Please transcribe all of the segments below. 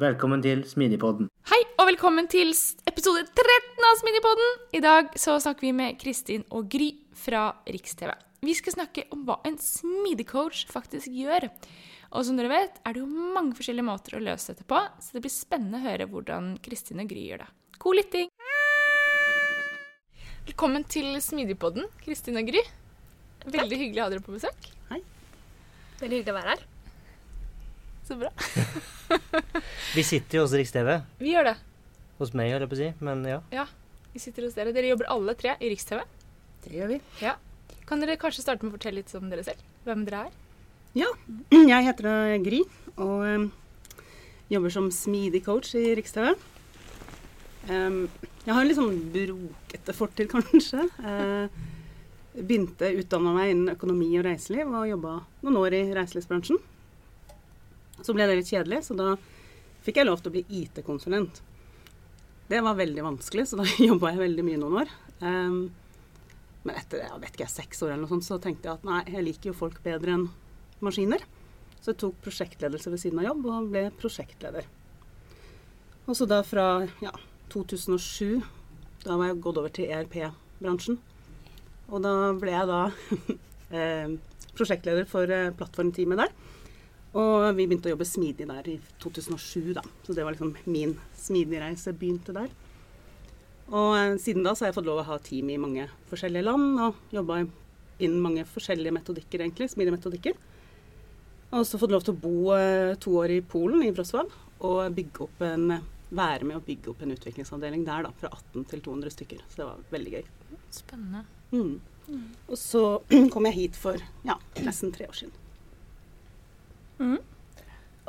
Velkommen til Smidigpodden. Hei, og velkommen til episode 13 av Smidigpodden. I dag så snakker vi med Kristin og Gry fra Riks-TV. Vi skal snakke om hva en smidig-coach faktisk gjør. Og som dere vet, er det jo mange forskjellige måter å løse dette på, så det blir spennende å høre hvordan Kristin og Gry gjør det. God lytting! Velkommen til Smidigpodden, Kristin og Gry. Veldig hyggelig å ha dere på besøk. Hei. Veldig hyggelig å være her. Så bra. Vi sitter jo hos Riks-TV. Vi gjør det. Hos meg, holdt jeg på å si. Men ja. Ja, vi sitter hos dere. Dere jobber alle tre i Riks-TV. Det gjør vi. Ja. Kan dere kanskje starte med å fortelle litt om dere selv? Hvem dere er? Ja, jeg heter Gry og um, jobber som smidig coach i Riks-TV. Um, jeg har en litt sånn brokete fortid, kanskje. Uh, begynte utdanna meg innen økonomi og reiseliv og jobba noen år i reiselivsbransjen. Så ble det litt kjedelig, så da fikk jeg lov til å bli IT-konsulent. Det var veldig vanskelig, så da jobba jeg veldig mye noen år. Um, men etter jeg vet ikke, seks år eller noe sånt, så tenkte jeg at nei, jeg liker jo folk bedre enn maskiner. Så jeg tok prosjektledelse ved siden av jobb og ble prosjektleder. Og så da fra ja, 2007, da var jeg gått over til ERP-bransjen. Og da ble jeg da eh, prosjektleder for eh, plattformteamet der. Og vi begynte å jobbe smidig der i 2007, da. Så det var liksom min smidigreise begynte der. Og eh, siden da så har jeg fått lov å ha team i mange forskjellige land, og jobba innen mange forskjellige metodikker, egentlig. Smidige metodikker. Og også fått lov til å bo eh, to år i Polen, i Wrocław, og bygge opp en, være med å bygge opp en utviklingsavdeling der, da. Fra 18 til 200 stykker. Så det var veldig gøy. Spennende. Mm. Mm. Og så kom jeg hit for ja, nesten tre år siden. Mm.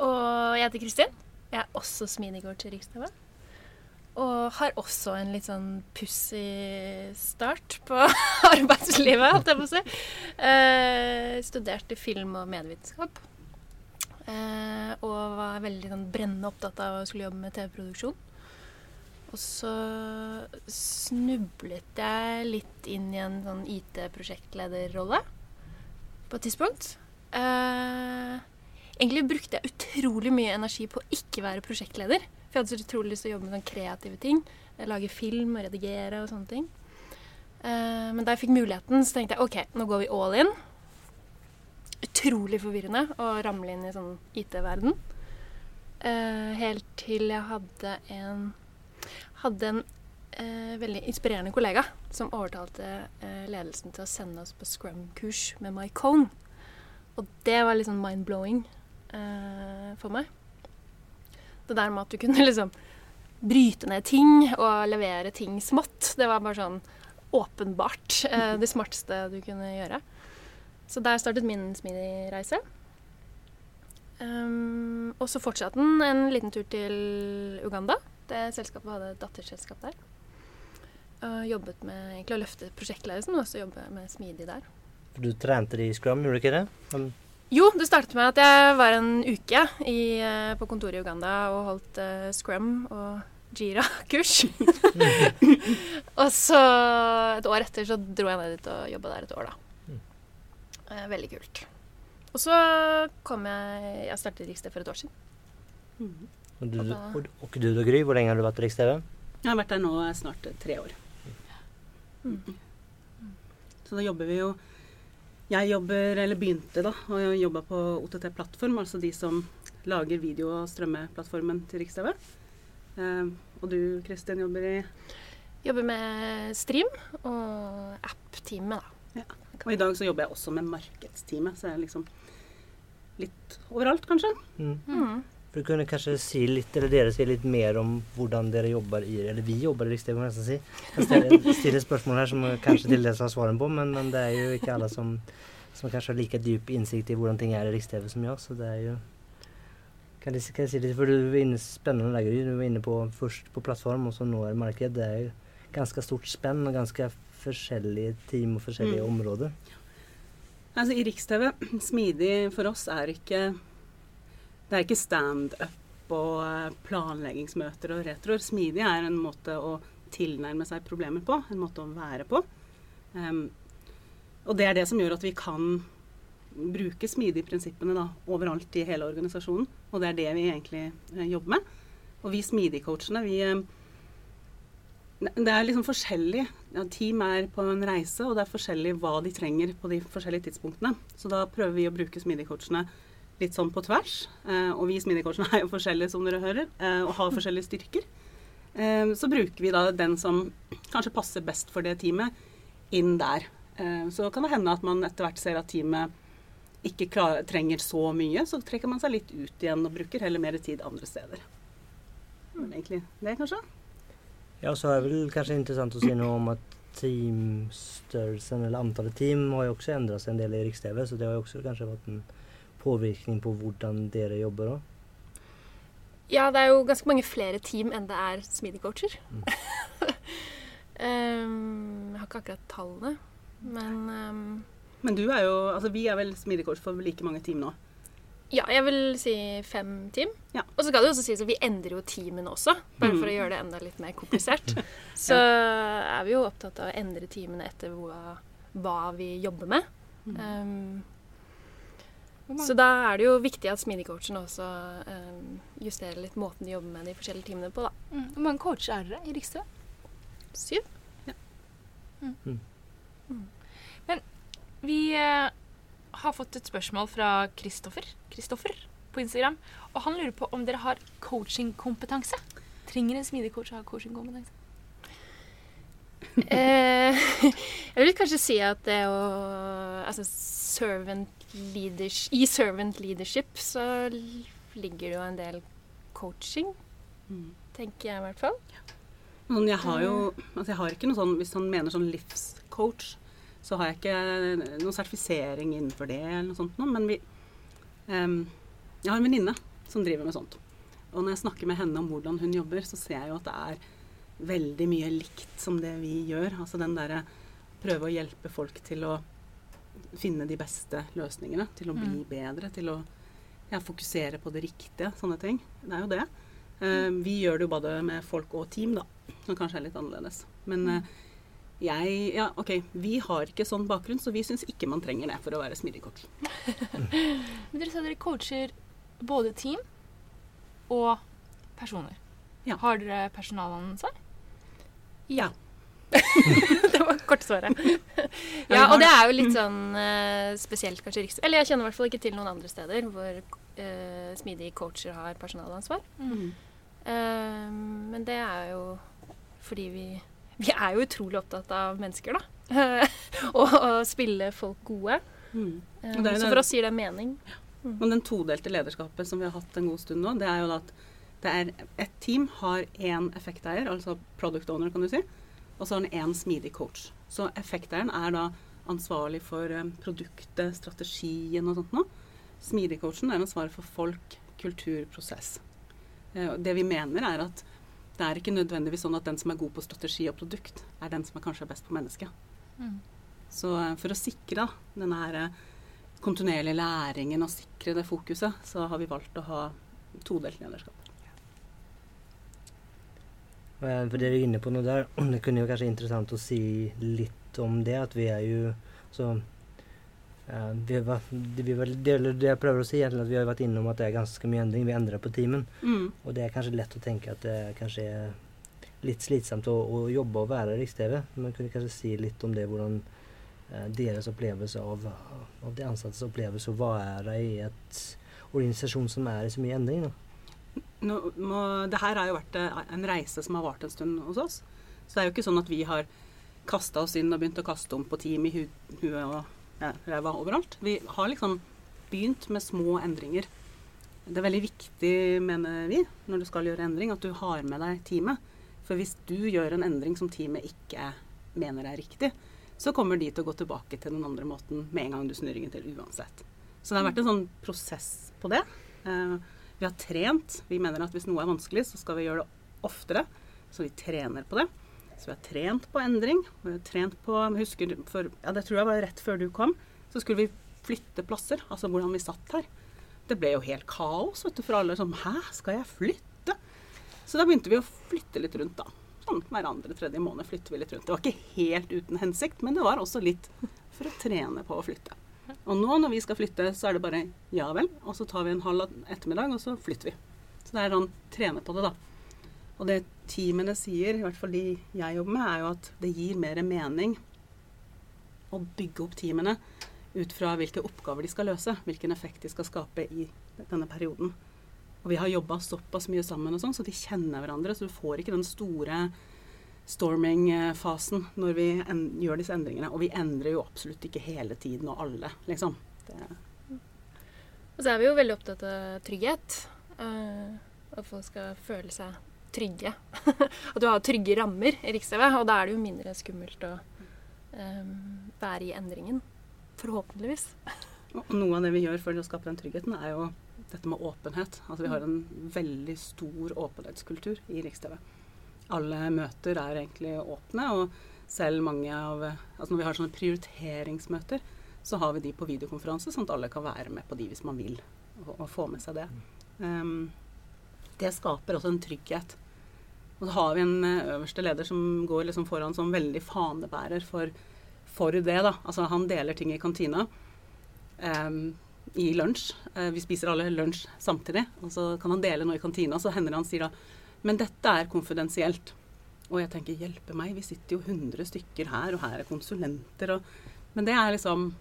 Og jeg heter Kristin. Jeg er også smidigård til Riks-TV. Og har også en litt sånn pussig start på arbeidslivet, holdt jeg på å si. Eh, studerte film og medievitenskap. Eh, og var veldig sånn brennende opptatt av å skulle jobbe med TV-produksjon. Og så snublet jeg litt inn i en sånn IT-prosjektlederrolle på et tidspunkt. Eh, egentlig brukte jeg utrolig mye energi på å ikke være prosjektleder. For jeg hadde så utrolig lyst til å jobbe med sånne kreative ting. Lage film og redigere og sånne ting. Uh, men da jeg fikk muligheten, så tenkte jeg OK, nå går vi all in. Utrolig forvirrende å ramle inn i sånn IT-verden. Uh, helt til jeg hadde en hadde en uh, veldig inspirerende kollega som overtalte ledelsen til å sende oss på scrum-kurs med Mike Cone. Og det var litt sånn mind-blowing for meg. Det der med at du kunne liksom bryte ned ting og levere ting smått. Det var bare sånn åpenbart eh, det smarteste du kunne gjøre. Så der startet min smidig-reise. Um, og så fortsatte den en liten tur til Uganda. Det selskapet hadde et datterselskap der. Og jobbet med egentlig å løfte prosjektledelsen og også jobbe med smidig der. Du trente i Scrum, gjorde du ikke det? Jo, det startet med at jeg var en uke i, eh, på kontoret i Uganda og holdt uh, Scrum og Jira-kurs. og så et år etter så dro jeg ned dit og jobba der et år, da. Uh, veldig kult. Og så kom jeg Jeg startet Riks-TV for et år siden. Mm. Og, du, og, og, du da, Gry, hvor lenge har du vært i Riks-TV? Jeg har vært der nå snart tre år. Mm. Så da jobber vi jo jeg jobber, eller begynte da, å jobbe på OTT Plattform, altså de som lager video- og strømmeplattformen til Riks-TV. Eh, og du Kristin jobber i Jobber med Stream og app-teamet, da. Ja. Og i dag så jobber jeg også med markedsteamet, så jeg er liksom litt overalt, kanskje. Mm. Mm. For du kunne kanskje si litt, eller dere si litt mer om hvordan dere jobber i Eller vi jobber i Riksdag, må jeg nesten si. Jeg stiller, spørsmål her som kanskje til dere har svaren på, men, men, det er jo ikke alle som, som kanskje har like dyp innsikt i hvordan ting er i Riks-TV som jeg, så det er jo kan jeg, kan jeg si litt, for Du var inne spennende der, Du var inne på først på plattform, og så nå er det marked. Det er jo ganske stort spenn og ganske forskjellige team og forskjellige Mm. områder. Altså, I Riks-TV, smidig for oss er ikke Det er ikke standup og eh, planleggingsmøter og retroer. Smidig er en måte å tilnærme seg problemer på, en måte å være på. Um, og det er det som gjør at vi kan bruke smidig-prinsippene overalt i hele organisasjonen. Og det er det vi egentlig eh, jobber med. Og vi smidig-coachene, vi eh, det er liksom forskjellig. Ja, team er på en reise, og det er forskjellig hva de trenger på de forskjellige tidspunktene. Så da prøver vi å bruke smidig-coachene litt sånn på tvers. Eh, og vi smidig-coachene er jo forskjellige, som dere hører, eh, og har forskjellige styrker. Eh, så bruker vi da den som kanskje passer best for det teamet, inn der. Så kan det hende at man etter hvert ser at teamet ikke klar, trenger så mye, så trekker man seg litt ut igjen og bruker heller mer tid andre steder. Men egentlig det, kanskje? Ja, så er det vel kanskje interessant å si noe om at teamstørrelsen, eller antallet team, har jo også endret seg en del i Riks-TV, så det har jo også kanskje vært en påvirkning på hvordan dere jobber òg. Ja, det er jo ganske mange flere team enn det er smidig-coacher. Mm. um, jeg har ikke akkurat tallene, men um, Men du er jo Altså, vi er vel smidig coach for like mange team nå. ja, jeg vil si fem team. Ja. Og så skal det jo også sies at vi endrer jo teamene også, bare for å Mm. gjøre det enda litt mer komplisert. Så er vi jo opptatt av å endre teamene etter hva, hva vi jobber med. Um, så da er det jo viktig at smidig-coachen også um, justerer litt måten de jobber med de forskjellige teamene på, da. Mm. Hvor mange coacher er dere i Rikstø? Syv. Men Vi eh, har fått et spørsmål fra Kristoffer Kristoffer på Instagram. Og han lurer på om dere har coachingkompetanse. Trenger en smidig coach å ha coachingkompetanse? Eh, jeg vil kanskje si at det å Altså servant leaders, I servant leadership så ligger det jo en del coaching, Mm. tenker jeg i hvert fall. Sånn, jeg har jo altså jeg har ikke noe sånn, Hvis han mener sånn livscoach, så har jeg ikke noen sertifisering innenfor det, eller noe sånt noe, men vi um, Jeg har en venninne som driver med sånt. Og når jeg snakker med henne om hvordan hun jobber, så ser jeg jo at det er veldig mye likt som det vi gjør. Altså den derre prøve å hjelpe folk til å finne de beste løsningene, til å bli bedre, til å ja, fokusere på det riktige, sånne ting. Det er jo det. Eh, vi gjør det jo både med folk og team, da, som kanskje er litt annerledes. Men eh, jeg Ja, OK, vi har ikke sånn bakgrunn, så vi syns ikke man trenger det for å være smidig coach. Men dere sa dere coacher både team og personer. Ja. Har dere personalansvar? Ja. kortsvaret. ja, og det er jo litt sånn uh, spesielt kanskje Riks... Eller jeg kjenner i hvert fall ikke til noen andre steder hvor uh, smidige coacher har personalansvar. Mm. Uh, men det er jo fordi vi Vi er jo utrolig opptatt av mennesker, da. og å spille folk gode. Mm. Eh, Og det er så for oss gir det mening. Men den todelte lederskapet som vi har hatt en god stund nå, det er jo da at det er ett team har én effekteier, altså product owner, kan du si, og så har den én smidig coach. Så effekteieren er da ansvarlig for eh, produktet, strategien og sånt noe. Smidig-coachen er ansvarlig for folk, kultur, prosess. Eh, Det vi mener er at det er ikke nødvendigvis sånn at den som er god på strategi og produkt, er den som er kanskje best på mennesket. Mm. Så eh, for å sikre denne her kontinuerlige læringen og sikre det fokuset, så har vi valgt å ha todelt lederskap. Eh, For dere er inne på noe der. Det kunne jo kanskje interessant å si litt om det. At vi er jo så eh, vi var, det, vi, var, det, det jeg prøver å si, egentlig, at vi har vært innom at det er ganske mye endring. Vi endrer på teamen. Og det er kanskje lett å tenke at det kanskje er litt slitsomt å, å jobbe og være Riks-TV. Men kunne kanskje si litt om det, hvordan eh, deres opplevelse av, av de ansattes opplevelse å være i et organisasjon som er i så mye endring. Da. Nå, må, det her har jo vært eh, en reise som har vart en stund hos oss. Så det er jo ikke sånn at vi har kasta oss inn og begynt å kaste om på team i hu huet og ja, overalt. Vi har liksom begynt med små endringer. Det er veldig viktig, mener vi, når du skal gjøre endring, at du har med deg teamet. For hvis du gjør en endring som teamet ikke mener er riktig, så kommer de til å gå tilbake til den andre måten med en gang du snur ryggen til uansett. Så det har vært en sånn prosess på det. Uh, vi har trent. Vi mener at hvis noe er vanskelig, så skal vi gjøre det oftere. Så vi trener på det. Så vi har trent på endring. Vi har trent på husker for, ja, Det tror jeg var rett før du kom. Så skulle vi flytte plasser. Altså hvordan vi satt her. Det ble jo helt kaos vet du, for alle. Sånn Hæ, skal jeg flytte? Så da begynte vi å flytte litt rundt, da. Sånn hver andre tredje måned flytter vi litt rundt. Det var ikke helt uten hensikt, men det var også litt for å trene på å flytte. Og nå når vi skal flytte, så er det bare ja vel, og så tar vi en halv ettermiddag, og så flytter vi. Så det er sånn trene på det, da. Og det teamene sier, i hvert fall de jeg jobber med, er jo at det gir mer mening å bygge opp teamene ut fra hvilke oppgaver de skal løse, hvilken effekt de skal skape i denne perioden. Og vi har jobba såpass mye sammen, og sånn, så de kjenner hverandre. Så du får ikke den store storming-fasen når vi gjør disse endringene. Og vi endrer jo absolutt ikke hele tiden og alle, liksom. Det og så er vi jo veldig opptatt av trygghet. Uh, at folk skal føle seg trygge. at du har trygge rammer i Rikstv, og da er det jo mindre skummelt å um, være i endringen. Forhåpentligvis. Og noe av det vi gjør for å skape den tryggheten, er jo dette med åpenhet. Altså vi har en veldig stor åpenhetskultur i Rikstv alle møter er egentlig åpne. Og selv mange av Altså når vi har sånne prioriteringsmøter, så har vi de på videokonferanse, sånn at alle kan være med på de hvis man vil, og, og få med seg det. Um, det skaper også en trygghet. Og så har vi en eh, øverste leder som går liksom foran som veldig fanebærer for, for det. da. Altså han deler ting i kantina. Um, i lunsj. Uh, vi spiser alle lunsj samtidig. Og så kan han dele noe i kantina. Så hender det han sier da men dette er konfidensielt. Og jeg tenker hjelpe meg, vi sitter jo 100 stykker her, og her er konsulenter og Men det er liksom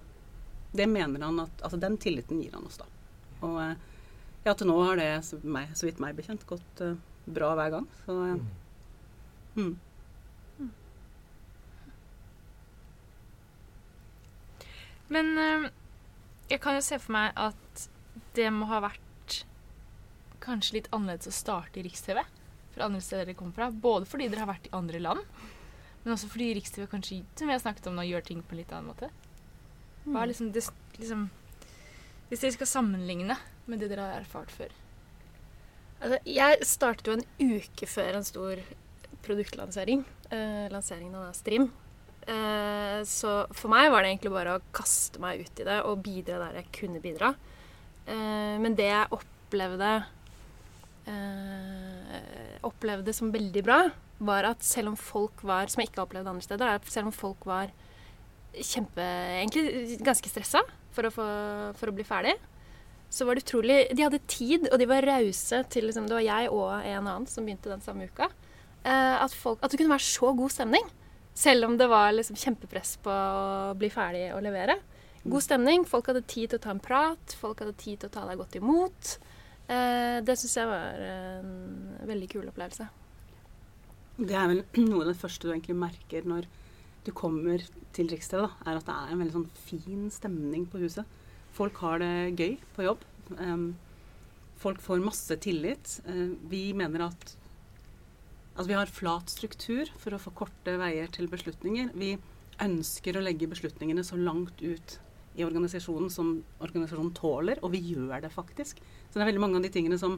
Det mener han at Altså den tilliten gir han oss, da. Og eh, ja, til nå har det, så, meg, så vidt meg bekjent, gått uh, bra hver gang. Så uh, mm. Men jeg kan jo se for meg at det må ha vært kanskje litt annerledes å starte i Riks-TV fra andre steder dere kommer fra. Både fordi dere har vært i andre land, men også fordi Riks-TV kanskje, som vi har snakket om nå, gjør ting på en litt annen måte. Hva er liksom, det, liksom Hvis dere skal sammenligne med det dere har erfart før. Altså, jeg startet jo en uke før en stor produktlansering. Eh, lanseringen av Strim. Eh, så for meg var det egentlig bare å kaste meg ut i det og bidra der jeg kunne bidra. Eh, men det jeg opplevde eh, opplevde som veldig bra, var at selv om folk var Som jeg ikke har opplevd andre steder, er at selv om folk var kjempe Egentlig ganske stressa for, for, å bli ferdig, så var det utrolig De hadde tid, og de var rause til liksom, Det var jeg og en annen som begynte den samme uka. Eh, at, folk, at det kunne være så god stemning. Selv om det var liksom kjempepress på å bli ferdig og levere. God stemning. Folk hadde tid til å ta en prat. Folk hadde tid til å ta deg godt imot. Eh, det syns jeg var en veldig kul opplevelse. Det er vel noe av det første du egentlig merker når du kommer til Rikstedet, er at det er en veldig sånn fin stemning på huset. Folk har det gøy på jobb. Folk får masse tillit. Uh, vi mener at Altså vi har flat struktur for å få korte veier til beslutninger. Vi ønsker å legge beslutningene så langt ut i organisasjonen som organisasjonen tåler, og vi gjør det faktisk. Så det er veldig mange av de tingene som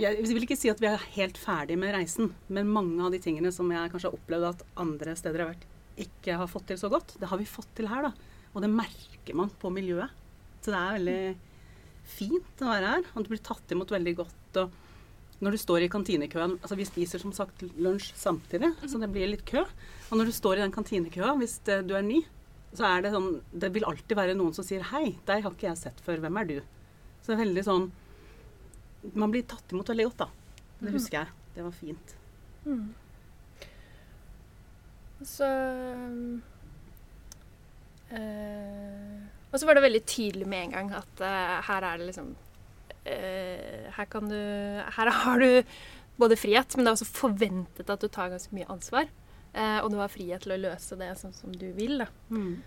Jeg vil ikke si at vi er helt ferdig med reisen, men mange av de tingene som jeg kanskje har opplevd at andre steder har vært, ikke har fått til så godt, det har vi fått til her, da. Og det merker man på miljøet. Så det er veldig fint å være her. Og du blir tatt imot veldig godt. Og når du står i kantinekøen altså Vi spiser som sagt lunsj samtidig, så det blir litt kø. Og når du står i den kantinekøen, hvis du er ny, så er det sånn Det vil alltid være noen som sier 'hei, deg har ikke jeg sett før, hvem er du?' Så det er veldig sånn Man blir tatt imot veldig godt, da. Det mhm. husker jeg. Det var fint. Mm. Så øh, Og så var det veldig tydelig med en gang at øh, her er det liksom øh, Her kan du Her har du både frihet, men det er også forventet at du tar ganske mye ansvar. Og du har frihet til å løse det sånn som du vil. Da. Mm.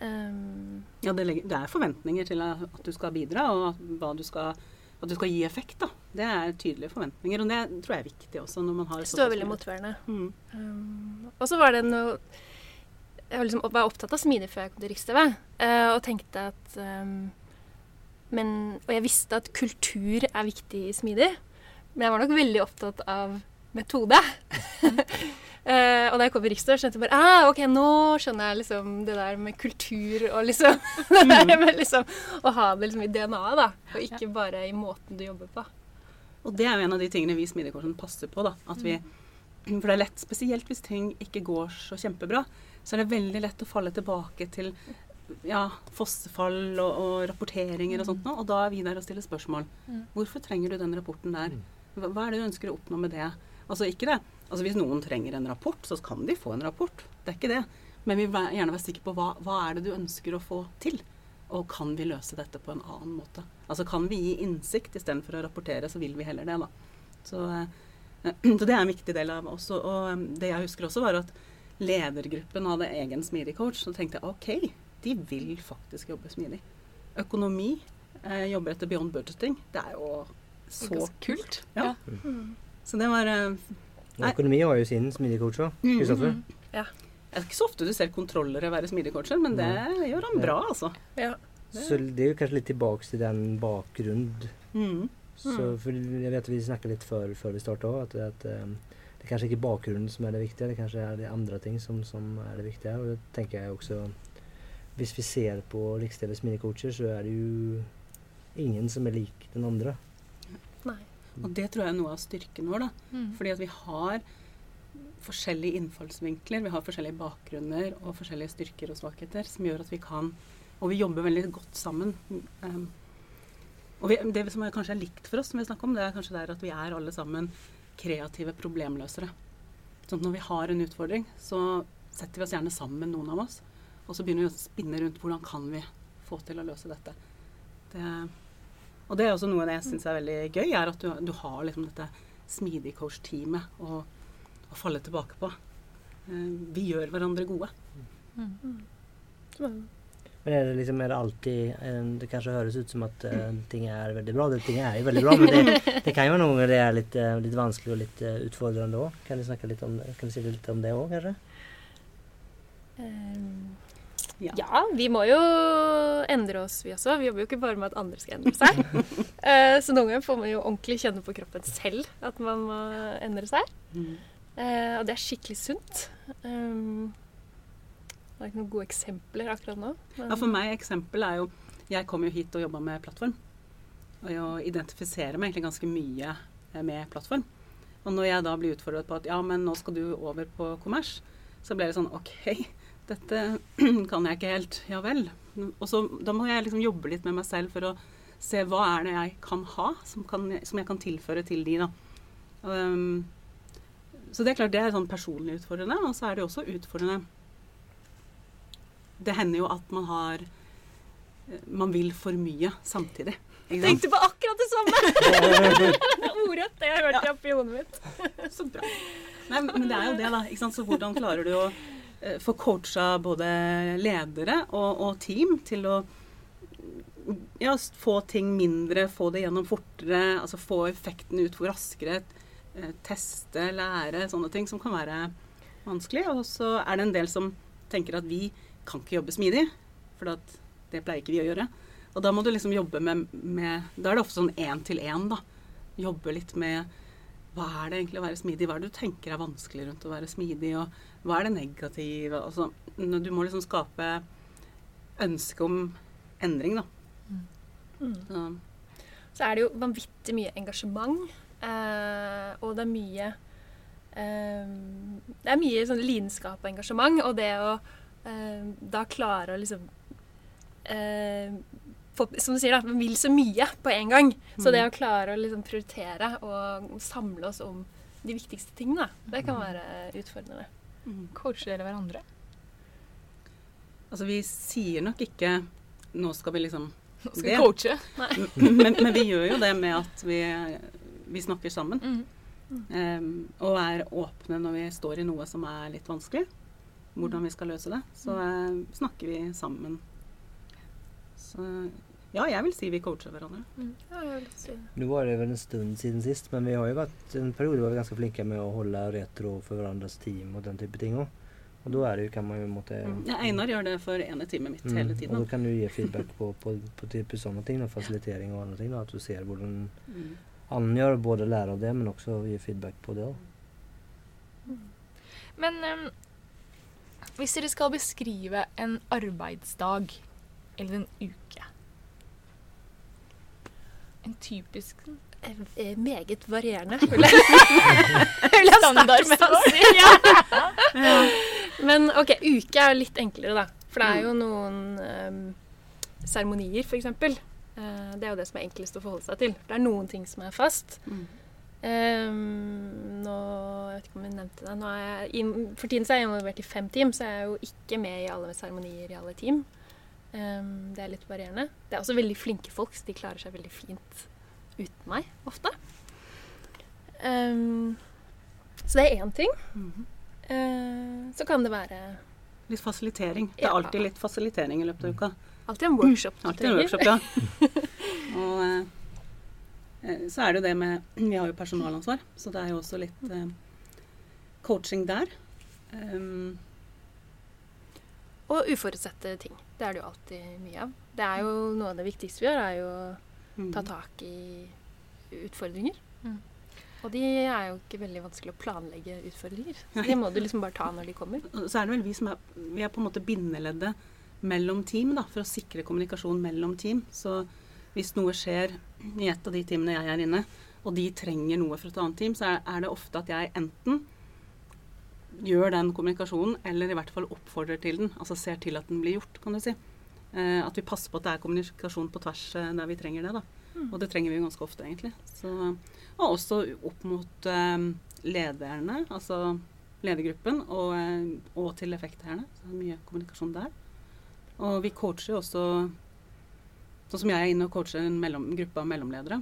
Um, Ja, det, legger, det er forventninger til at du skal bidra, og at, du skal, at du skal gi effekt. da. Det er tydelige forventninger, og det tror jeg er viktig også når man har det står veldig motiverende. Mm. Um, og så var det noe Jeg var, liksom, var opptatt av smidig før jeg kom til Riks-TV, eh, og tenkte at um, men, Og jeg visste at kultur er viktig i smidig, men jeg var nok veldig opptatt av metode. Eh, og da jeg kom i Riksdag, skjønte jeg bare ah, ok, nå skjønner jeg liksom det der med kultur og liksom det der med liksom Å ha det liksom i DNA-et, da, og ikke bare i måten du jobber på. Og det er jo en av de tingene vi i Smidigkorsen passer på. da, at vi, For det er lett, spesielt hvis ting ikke går så kjempebra, så er det veldig lett å falle tilbake til ja, fossefall og, og rapporteringer og sånt noe. Og da er vi der og stiller spørsmål. Hvorfor trenger du den rapporten der? Hva, hva er det du ønsker å oppnå med det? Altså ikke det. Altså Hvis noen trenger en rapport, så kan de få en rapport. Det er ikke det. Men vi vil gjerne være sikre på hva, hva er det du ønsker å få til. Og kan vi løse dette på en annen måte? Altså Kan vi gi innsikt istedenfor å rapportere, så vil vi heller det. da. Så, eh, så det er en viktig del av oss. Og eh, det jeg husker også, var at ledergruppen hadde egen smidig coach. Så tenkte jeg OK, de vil faktisk jobbe smidig. Økonomi eh, jobber etter beyond budgeting. Det er jo så kult. Ja. Mm. Så det var eh, Nei. økonomi har jo sin smidige coach òg. Mm. Ja. Det er ikke så ofte du ser kontrollere være smidig coacher, men det gjør han bra, altså. Ja. Så det er jo kanskje litt tilbake til den bakgrunnen. Mm. Så, for jeg vet vi snakket litt før, før vi starta òg, at, at um, det er kanskje ikke bakgrunnen som er det viktige, det kanskje er det andre ting som, som er det viktige. Og det tenker jeg også Hvis vi ser på Riks-TV smidige coacher, så er det jo ingen som er lik den andre. Nei. Og det tror jeg er noe av styrken vår, da. Mm. Fordi at vi har forskjellige innfallsvinkler, vi har forskjellige bakgrunner og forskjellige styrker og svakheter som gjør at vi kan Og vi jobber veldig godt sammen. Um, og vi, det som er, kanskje er likt for oss, som vi snakker om, det er kanskje der at vi er alle sammen kreative problemløsere. Sånn at når vi har en utfordring, så setter vi oss gjerne sammen, noen av oss. Og så begynner vi å spinne rundt hvordan kan vi få til å løse dette. Det, og det er også noe jeg syns er veldig gøy, er at du, du har liksom dette smidige coach-teamet å, å falle tilbake på. Eh, vi gjør hverandre gode. Men er det liksom er det alltid eh, Det kanskje høres ut som at uh, ting er veldig bra. Det, ting er jo veldig bra, men det, det kan jo være noen ganger det er litt, litt vanskelig og litt uh, utfordrende òg. Kan du snakke litt om? Kan du si litt om det òg, kanskje? Um, Ja. ja, vi må jo endre oss, vi også. Vi jobber jo ikke bare med at andre skal endre seg. Eh, så noen ganger får man jo ordentlig kjenne på kroppen selv at man må endre seg. Mm. Eh, og det er skikkelig sunt. Um, det er ikke noen gode eksempler akkurat nå. men- Ja, for meg eksempel er jo Jeg kom jo hit og jobba med plattform. Og jeg identifiserer meg egentlig ganske mye eh, med plattform. Og når jeg da blir utfordret på at ja, men nå skal du over på kommers, så ble det sånn OK, dette kan jeg ikke helt. Ja vel. Og så da må jeg liksom jobbe litt med meg selv for å se hva er det jeg kan ha, som, kan, som jeg kan tilføre til de, da. Um, så det er klart det er sånn personlig utfordrende, og så er det også utfordrende Det hender jo at man har Man vil for mye samtidig. Jeg? Tenkte på akkurat det samme! Ordrett det jeg hørte oppi hodet mitt. Så bra. Nei, men det er jo det, da. Ikke sant? Så hvordan klarer du å eh, få coacha både ledere og, og team til å ja, få ting mindre, få det gjennom fortere, altså få effekten ut for raskere, eh, teste, lære, sånne ting som kan være vanskelig. Og så er det en del som tenker at vi kan ikke jobbe smidig, for det pleier ikke vi å gjøre. Og da må du liksom jobbe med, med Da er det ofte sånn én til én, da. Jobbe litt med hva er det egentlig å være smidig? Hva er det du tenker er vanskelig rundt å være smidig? Og hva er det negative? Altså, du må liksom skape ønske om endring, da. Mm. Så, Så er det jo vanvittig mye engasjement. Eh, og det er mye eh, Det er mye sånn lidenskap og engasjement. Og det å eh, da klare å liksom eh, få, Som du sier, da, man vil så mye på en gang. Så det å klare å liksom prioritere og samle oss om de viktigste tingene, det kan være utfordrende. Mm. Coacher dere hverandre? altså, vi sier nok ikke Nå skal vi liksom Nå Det- skal vi coache. men, men vi gjør jo det med at vi, vi snakker sammen. Mm. Um, og er åpne når vi står i noe som er litt vanskelig. Hvordan vi skal løse det. Så eh, snakker vi sammen. Så ja, jeg vil si vi coacher hverandre. Ja, jeg vil si Nå Nu var det vel en stund siden sist men vi har jo vært en periode var vi ganske flinke med å holde retro for hverandres team og den type ting òg. Og da er det jo, kan man jo måtte... Mm. Ja, Einar gjør det for ene teamet mitt Mm, hele Og da kan du gi feedback på, på, på type sånne ting, og fasilitering og andre ting. Da, at du ser hvordan Mm. annen gjør, både lære av det, men også gi feedback på det. Mm. Men um, hvis dere skal beskrive en arbeidsdag eller en uke En typisk Eh, Meget varierende, vil jeg, vil jeg starte med å si. Ja. Men OK, uke er litt enklere, da. For det er jo noen um, seremonier, f.eks. Uh, det er jo det som er enklest å forholde seg til. Det er noen ting som er fast. Mm. Um, nå, jeg vet ikke om jeg nevnte det. Nå er jeg, for tiden så er jeg involvert i fem team, så jeg er jo ikke med i alle seremonier i alle team. Um, det er litt varierende. Det er også veldig flinke folk, så de klarer seg veldig fint uten meg, ofte. Um, så det er én ting. Mhm. Uh, så kan det være Litt fasilitering. Det er Ja. alltid litt fasilitering i løpet av uka. alltid en workshop Mm. Alltid en workshop, ja. og eh, så er det jo det med Vi har jo personalansvar, så det er jo også litt uh, coaching der. Um, Og uforutsette ting. Det er det jo alltid mye av. Det er jo Noe av det viktigste vi gjør, er jo å mm. ta tak i utfordringer. Mm. Og de er jo ikke veldig vanskelig å planlegge utfordringer. Så de må du liksom bare ta når de kommer. Så er det vel vi som er Vi er på en måte bindeleddet mellom team, da, for å sikre kommunikasjon mellom team. Så hvis noe skjer i et av de teamene jeg er inne, og de trenger noe fra et annet team, så er det ofte at jeg enten gjør den kommunikasjonen, eller i hvert fall oppfordrer til den. Altså ser til at den blir gjort, kan du si. Eh, at vi passer på at det er kommunikasjon på tvers eh, der vi trenger det. da. Og det trenger vi jo ganske ofte, egentlig. Så, og også opp mot eh, lederne, altså ledergruppen, og, eh, og til effektherrene. Så det er mye kommunikasjon der. Og vi coacher jo også Sånn som jeg er inne og coacher en mellom, gruppe av mellomledere.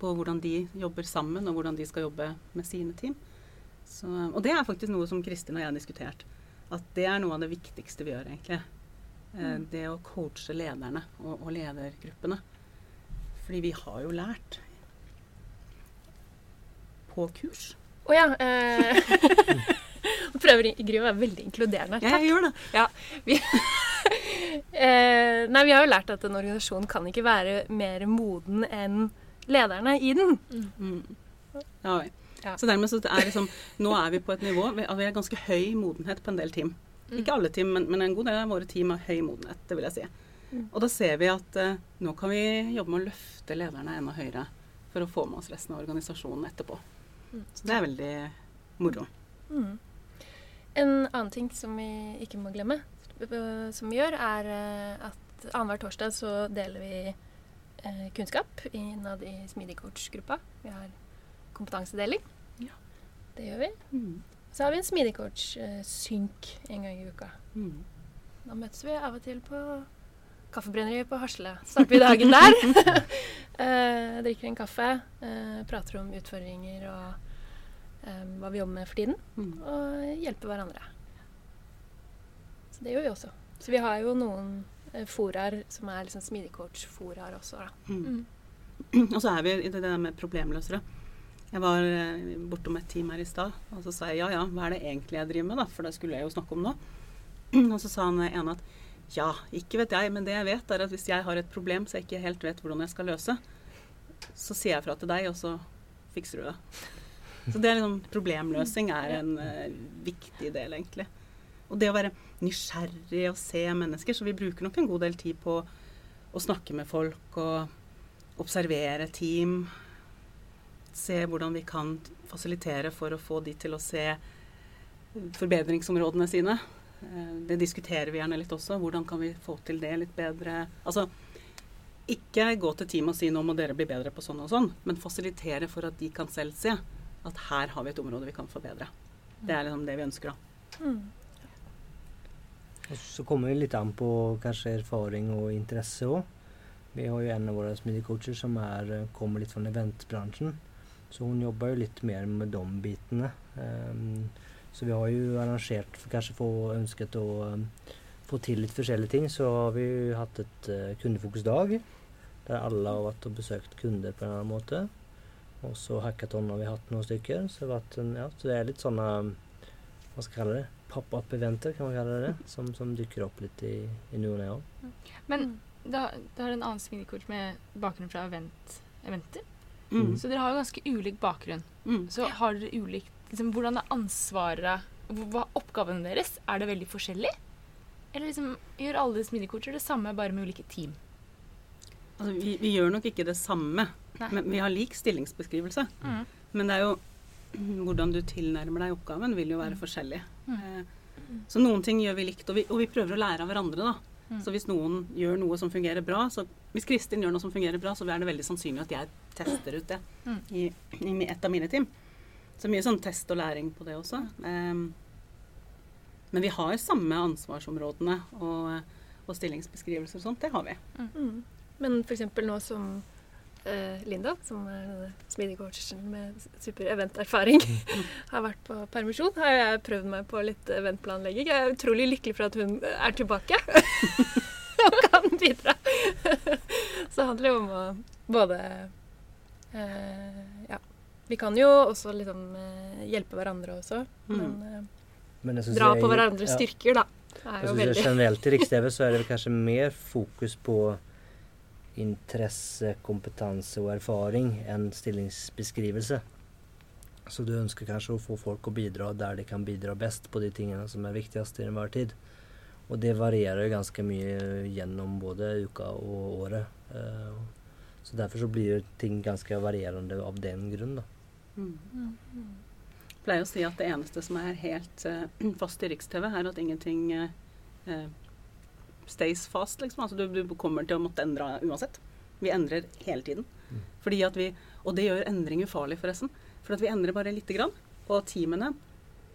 På hvordan de jobber sammen, og hvordan de skal jobbe med sine team. Så, og det er faktisk noe som Kristin og jeg har diskutert. At det er noe av det viktigste vi gjør, egentlig. Mm. det å coache lederne og, og ledergruppene. Fordi vi har jo lært på kurs. Å ja. Eh, prøver Gry å være veldig inkluderende. Ja, jeg gjør det. Eh, nei, vi har jo lært at en organisasjon kan ikke være mer moden enn lederne i den. Mm. Ja. Ja. Så dermed så er liksom, nå er vi på et nivå Vi vi har ganske høy modenhet på en del team. Ikke alle team, men, men en god del av våre team har høy modenhet. det vil jeg si. Mm. Og da ser vi at uh, nå kan vi jobbe med å løfte lederne enda høyere for å få med oss resten av organisasjonen etterpå. Mm. Så det er veldig moro. Mm. En annen ting som vi ikke må glemme, øh, som vi gjør, er øh, at annenhver torsdag så deler vi eh, kunnskap innad i Smidig coach-gruppa. Vi har kompetansedeling. Ja. Det gjør vi. Mm. Så har vi en Smidig coach-synk en gang i uka. Mm. Da møtes vi av og til på Kaffebrenneriet på Hasle. Starter vi dagen der. eh, drikker en kaffe, eh, prater om utfordringer og eh, hva vi jobber med for tiden. Mm. Og hjelper hverandre. Så det gjør vi også. Så vi har jo noen eh, foraer som er liksom smidig coach-foraer også. Da. Mm. Og så er vi i det der med problemløsere. Jeg var eh, bortom et team her i stad, og så sa jeg ja ja, hva er det egentlig jeg driver med, da? For det skulle jeg jo snakke om nå. Og så sa han ene at ja, ikke vet jeg, men det jeg vet er at hvis jeg har et problem så jeg ikke helt vet hvordan jeg skal løse, så sier jeg fra til deg, og så fikser du det. Så det er liksom Problemløsning er en uh, viktig del, egentlig. Og det å være nysgjerrig og se mennesker. Så vi bruker nok en god del tid på å snakke med folk og observere team. Se hvordan vi kan fasilitere for å få de til å se forbedringsområdene sine. Eh, Det diskuterer vi gjerne litt også. Hvordan kan vi få til det litt bedre? Altså, ikke gå til team og si nå må dere bli bedre på sånn og sånn, men fasilitere for at de kan selv se at her har vi et område vi kan forbedre. Det er liksom det vi ønsker, da. Mm. Så kommer det litt an på kanskje erfaring og interesse òg. Vi har jo en av våra smidigcoacher som er, kommer fra från eventbranschen. Så hun jobber jo litt mer med de bitene. Um, så vi har jo arrangert, for kanskje få ønsket å um, få til litt forskjellige ting, så har vi jo hatt et uh, kundefokusdag. Der alle har vært og besøkt kunder på en eller annen måte. Og så hackathon har vi hatt noen stykker. Så det, har vært en, ja, så det er litt sånne Hva skal jeg kalle det? Pop-up-eventer, kan man kalle det. Som, som dukker opp litt i, i ny og ne òg. Men da, da har du en annen svingekort med bakgrunn fra event, eventer. Mm. Så dere har jo ganske ulik bakgrunn. Mm. Så har dere ulikt liksom, Hvordan er ansvaret Hva er oppgaven deres? Er det veldig forskjellig? Eller liksom, gjør alle smidig-coacher det samme, bare med ulike team? Altså, vi, vi gjør nok ikke det samme, Nei. men vi har lik stillingsbeskrivelse. Mm. Men det er jo hvordan du tilnærmer deg oppgaven, vil jo være Mm. forskjellig. Mm. Eh, Så noen ting gjør vi likt, og vi, og vi prøver å lære av hverandre. da. Mm. Så hvis noen gjør noe som fungerer bra, så hvis Kristin gjør noe som fungerer bra, så er det veldig sannsynlig at jeg tester ut det Mm. i, i et av mine team. Så mye sånn test og læring på det også. Um, men vi har samme ansvarsområdene og, og stillingsbeskrivelser og sånt. Det har vi. Mm. Men f.eks. nå som uh, Linda, som er denne smidig-coachen med super eventerfaring, har vært på permisjon, har jeg prøvd meg på litt eventplanlegging. Jeg er utrolig lykkelig for at hun er tilbake og kan bidra. Så det handler jo om å både eh, Ja. Vi kan jo også liksom eh, hjelpe hverandre også, men eh, Men dra er- på hverandres ja. styrker, da. Jeg er jo synes Generelt i Riks-TV så er det kanskje mer fokus på interesse, kompetanse og erfaring enn stillingsbeskrivelse. Så du ønsker kanskje å få folk å bidra der de kan bidra best på de tingene som er viktigst i enhver tid. Og det varierer jo ganske mye gjennom både uka og året. Eh, Så derfor så blir ting ganske varierende av den grunn, da. Mm. Jeg pleier å si at det eneste som er helt eh, fast i Riks-TV, er at ingenting eh, stays fast, liksom. Altså du, du kommer til å måtte endre uansett. Vi endrer hele tiden. Mm. Fordi at vi, og det gjør endring ufarlig, forresten. For at vi endrer bare lite grann. Og teamene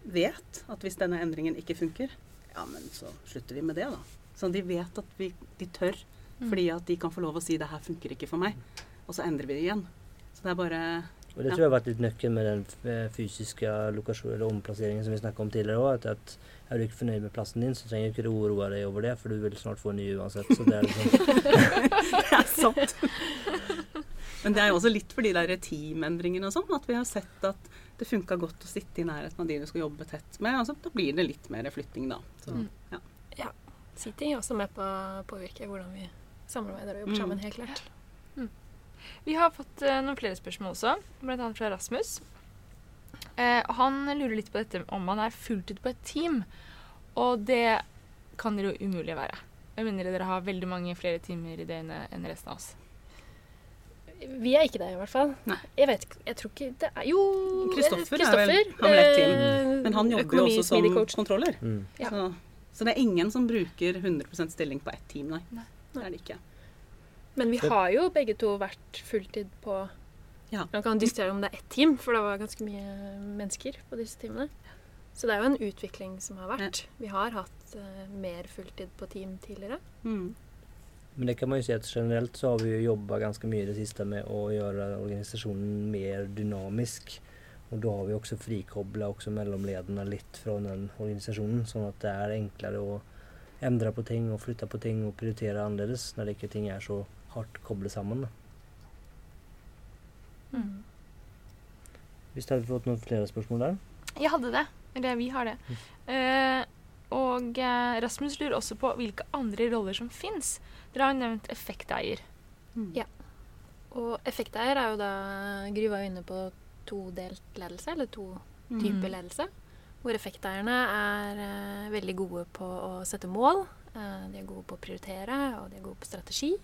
vet at hvis denne endringen ikke funker, ja, men så slutter vi med det, da. Så de vet at vi, de tør. Fordi at de kan få lov å si 'det her funker ikke for meg'. Og så endrer vi det igjen. Så det er bare Og det Ja. tror jeg har vært litt nøkkelen med den eh, fysiske lokasjonen eller omplasseringen som vi snakket om tidligere òg. At, at er du ikke fornøyd med plassen din, så trenger du ikke å oroe deg over det, for du vil snart få en ny uansett. Så det er liksom Det er sant. Men det er jo også litt for de der teamendringene og sånn, at vi har sett at det funka godt å sitte i nærheten av de du skal jobbe tett med. Altså, da blir det litt mer flytting, da. Så, Mm. ja. Sitting er også med på å påvirke hvordan vi samarbeider og jobber Mm. sammen, helt klart. Vi har fått uh, noen flere spørsmål også, bl.a. fra Rasmus. Uh, han lurer litt på dette om han er fulltid på et team. Og det kan dere jo umulig være. Med mindre dere har veldig mange flere timer i døgnet enn resten av oss. Vi er ikke det, i hvert fall. Nei. Jeg vet ikke, jeg tror ikke det er Jo, Kristoffer er vel- han vel ett team. eh, Men han jobber jo også som kontroller. mm. Ja. Så, så det er ingen som bruker 100% stilling på ett team, nei. Nei. Det er det ikke. Men vi har jo begge to vært fulltid på Ja. Man kan diskutere om det er ett team, for det var ganske mye mennesker på disse teamene. Så det er jo en utvikling som har vært. Vi har hatt uh, mer fulltid på team tidligere. Mm. Men det kan man jo si at generelt så har vi jo jobba ganske mye i det siste med å gjøre organisasjonen mer dynamisk. Og da har vi også frikobla også mellomlederne litt fra den organisasjonen, sånn at det er enklere å endre på ting og flytte på ting og prioritere annerledes når det ikke ting er så hardt koblet sammen. Mm. Hvis hadde vi fått noen flere spørsmål der? Jeg hadde det. Eller vi har det. Eh, og eh, Rasmus lurer også på hvilke andre roller som fins. Dere har nevnt effekteier. Mm. Ja. Og effekteier er jo da Gry var jo inne på todelt ledelse, eller to Mm. typer ledelse. Hvor effekteierne er eh, veldig gode på å sette mål. Eh, de er gode på å prioritere, og de er gode på strategi.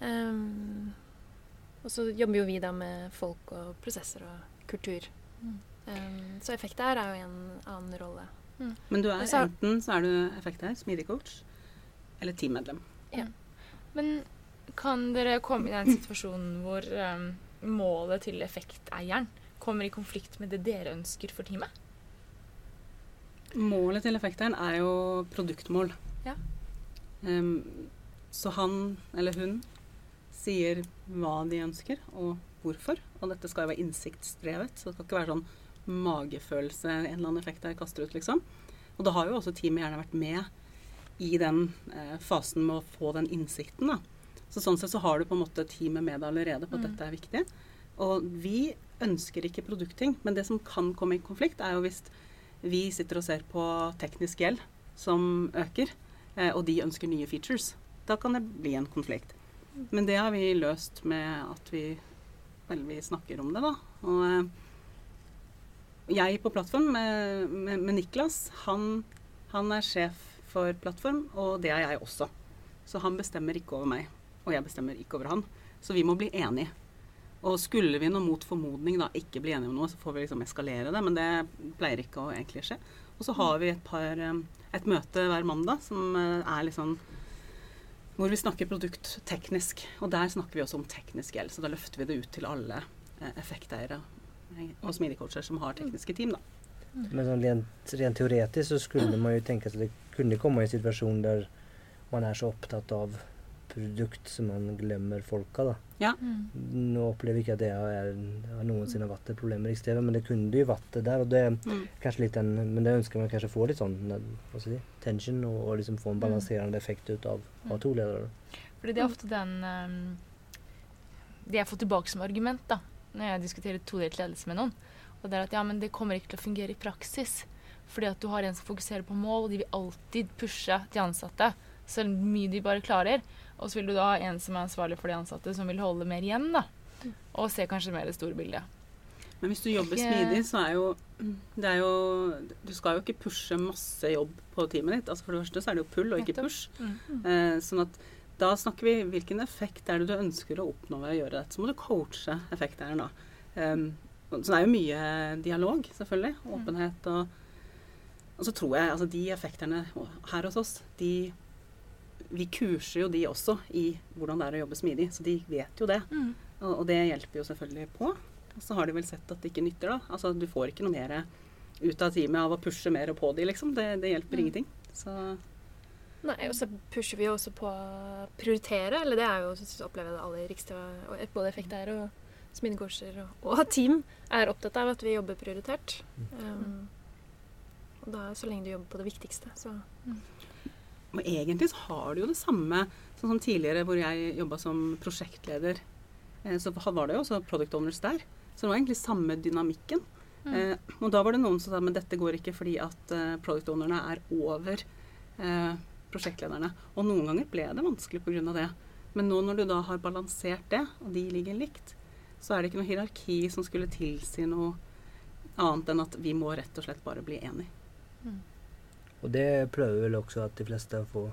Um, og så jobber jo vi da med folk og prosesser og kultur. Mm. Um, så effekteier er jo en annen rolle. Men du er så- enten så er du effekter, smidig coach, eller teammedlem. Ja. Men kan dere komme i den situasjonen hvor um, målet til effekteieren kommer i konflikt med det dere ønsker for teamet? Målet til effekteieren er jo produktmål. Ja. Um, så han eller hun sier hva de ønsker, og hvorfor. Og dette skal jo være innsiktsdrevet, så det skal ikke være sånn magefølelse en eller annen effekt jeg kaster ut, liksom. Og da har jo også teamet gjerne vært med i den eh, fasen med å få den innsikten, da. Så sånn sett så har du på en måte teamet med deg allerede på at Mm. dette er viktig. Og vi ønsker ikke produktting, men det som kan komme i konflikt, er jo hvis vi sitter og ser på teknisk gjeld som øker, eh, og de ønsker nye features. Da kan det bli en konflikt. Men det har vi løst med at vi, vel, vi snakker om det, da. Og eh, jeg på plattform med, med, med Niklas, han, han er sjef for plattform, og det er jeg også. Så han bestemmer ikke over meg, og jeg bestemmer ikke over han. Så vi må bli enige. Og skulle vi nå mot formodning da ikke bli enige om noe, så får vi liksom eskalere det, men det pleier ikke å egentlig skje. Og så har vi et, par, eh, et møte hver mandag som eh, er litt sånn hvor vi snakker produkt teknisk. Og der snakker vi også om teknisk gjeld, så da løfter vi det ut til alle eh, effekteiere og smidigcoacher som har tekniske team, da. Men sånn rent, rent teoretisk så skulle man jo tenke at det kunne komme i en situasjon der man er så opptatt av produkt som man glemmer folka. da. Mm. Nå opplever jeg ikke at det er, har noensinne vært et problem med Riks-TV, men det kunne jo vært det der. og det er Mm. kanskje litt en, Men det ønsker man kanskje få litt sånn hva skal si, tension, og, og liksom få en balanserende effekt ut av av to ledere. Fordi det er ofte den um, Det jeg får tilbake som argument da, når jeg diskuterer todelt ledelse med noen. Og det er at ja, men det kommer ikke til å fungere i praksis. Fordi at du har en som fokuserer på mål, og de vil alltid pushe de ansatte så mye de bare klarer. Og så vil du da ha en som er ansvarlig for de ansatte, som vil holde mer igjen. da. Og se kanskje mer det store bildet. Men hvis du jobber smidig, så er jo det er jo Du skal jo ikke pushe masse jobb på teamet ditt. Altså For det første så er det jo pull og ikke push. Mm. Eh, sånn at da snakker vi hvilken effekt er det du ønsker å oppnå ved å gjøre dette. Så må du coache effekteieren, da. Um, så det er jo mye dialog, selvfølgelig. Åpenhet og Og så tror jeg altså de effekterne her hos oss, de Vi kurser jo de også i hvordan det er å jobbe smidig, så de vet jo det. Mm. Og, og det hjelper jo selvfølgelig på. Og så har de vel sett at det ikke nytter, da. Altså du får ikke noe mer ut av teamet av å pushe mer på de, liksom. Det, det hjelper Mm. ingenting. Så Nei, og så pusher vi jo også på å prioritere. Eller det er jo opplever jeg det alle i Rikstv, og både effekteiere og smidigcoacher og, og team er opptatt av at vi jobber prioritert. Um, og da, så lenge du jobber på det viktigste, så Og egentlig så har du jo det samme sånn som tidligere hvor jeg jobba som prosjektleder. Eh, så var det jo også product owners der. Så det var egentlig samme dynamikken. Mm. Eh, og da var det noen som sa men dette går ikke fordi at eh, product ownerne er over eh, prosjektlederne. Og noen ganger ble det vanskelig pga. det. Men nå når du da har balansert det, og de ligger likt, så er det ikke noe hierarki som skulle tilsi noe annet enn at vi må rett og slett bare bli enige. Og det prøver vel også at de fleste å få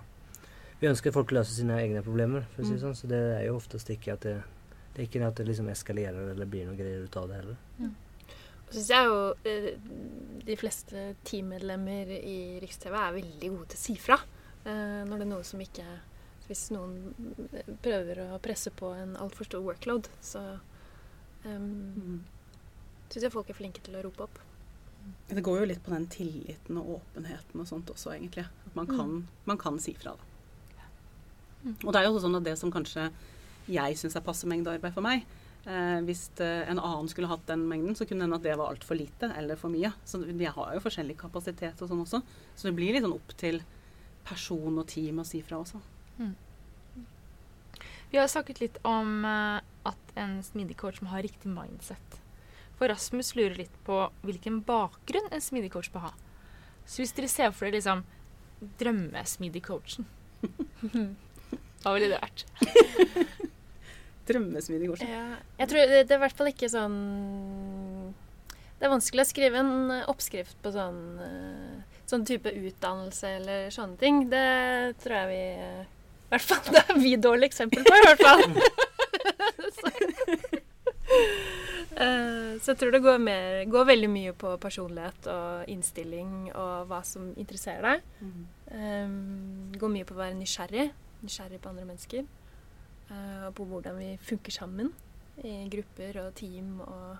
Vi ønsker at folk løser sine egne problemer, for å si det Mm. sånn. Så det er jo oftest ikke at det det er ikke at det liksom eskalerer eller blir noe greier ut av det heller. Og syns jeg jo eh, de fleste teammedlemmer i Riks-TV er veldig gode til å si fra. Eh, når det er noe som ikke Hvis noen prøver å presse på en altfor stor workload, så um, syns jeg folk er flinke til å rope opp. Det går jo litt på den tilliten og åpenheten og sånt også, egentlig. At man kan, man kan si fra, da. Mm. Og det er jo også sånn at det som kanskje jeg syns er passe mengde arbeid for meg, eh, hvis eh, en annen skulle hatt den mengden, så kunne det hende at det var altfor lite eller for mye. Så jeg har jo forskjellig kapasitet og sånn også. Så det blir litt sånn opp til person og team å si fra også. Vi har snakket litt om eh, at en smidig coach må ha riktig mindset. For Rasmus lurer litt på hvilken bakgrunn en smidig coach bør ha. Så hvis dere ser for dere liksom drømmesmidig coachen Hva ville det vært? Drømmesmidig coachen. Ja, jeg tror det, det er i hvert fall ikke sånn Det er vanskelig å skrive en oppskrift på sånn eh, Sånn type utdannelse eller sånne ting. Det tror jeg vi I hvert fall det er vi dårlige eksempel på, i hvert fall. så, Eh, så jeg tror det går, mer, går veldig mye på personlighet og innstilling og hva som interesserer deg. Mm. Um, går mye på å være nysgjerrig. Nysgjerrig på andre mennesker. Uh, og på hvordan vi funker sammen i grupper og team og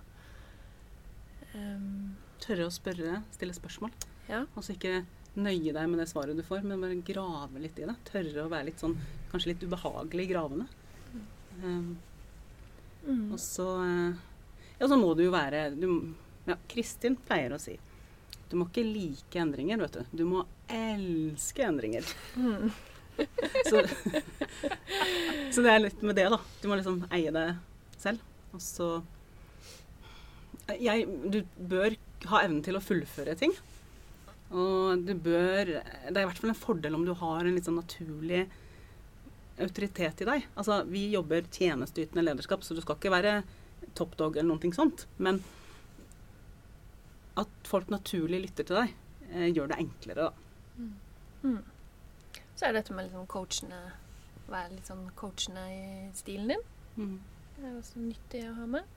um, Tørre å spørre, stille spørsmål. Ja. Altså ikke nøye deg med det svaret du får, men bare grave litt i det. Tørre å være litt sånn kanskje litt ubehagelig gravende. Um, mm. Og så eh, Ja, så må du jo være du, ja, Kristin pleier å si du må ikke like endringer, vet du. Du må elske endringer. Mm. Så, så det er litt med det, da. Du må liksom eie det selv. Og så jeg, Du bør ha evnen til å fullføre ting. Og du bør Det er i hvert fall en fordel om du har en litt sånn naturlig autoritet i deg. Altså, vi jobber tjenesteytende lederskap, så du skal ikke være top dog eller noe sånt. Men at folk naturlig lytter til deg, eh, gjør det enklere, da. Mm. Så er det dette med liksom coachene Være litt sånn coachende i stilen din. Mm. Det er også nyttig å ha med.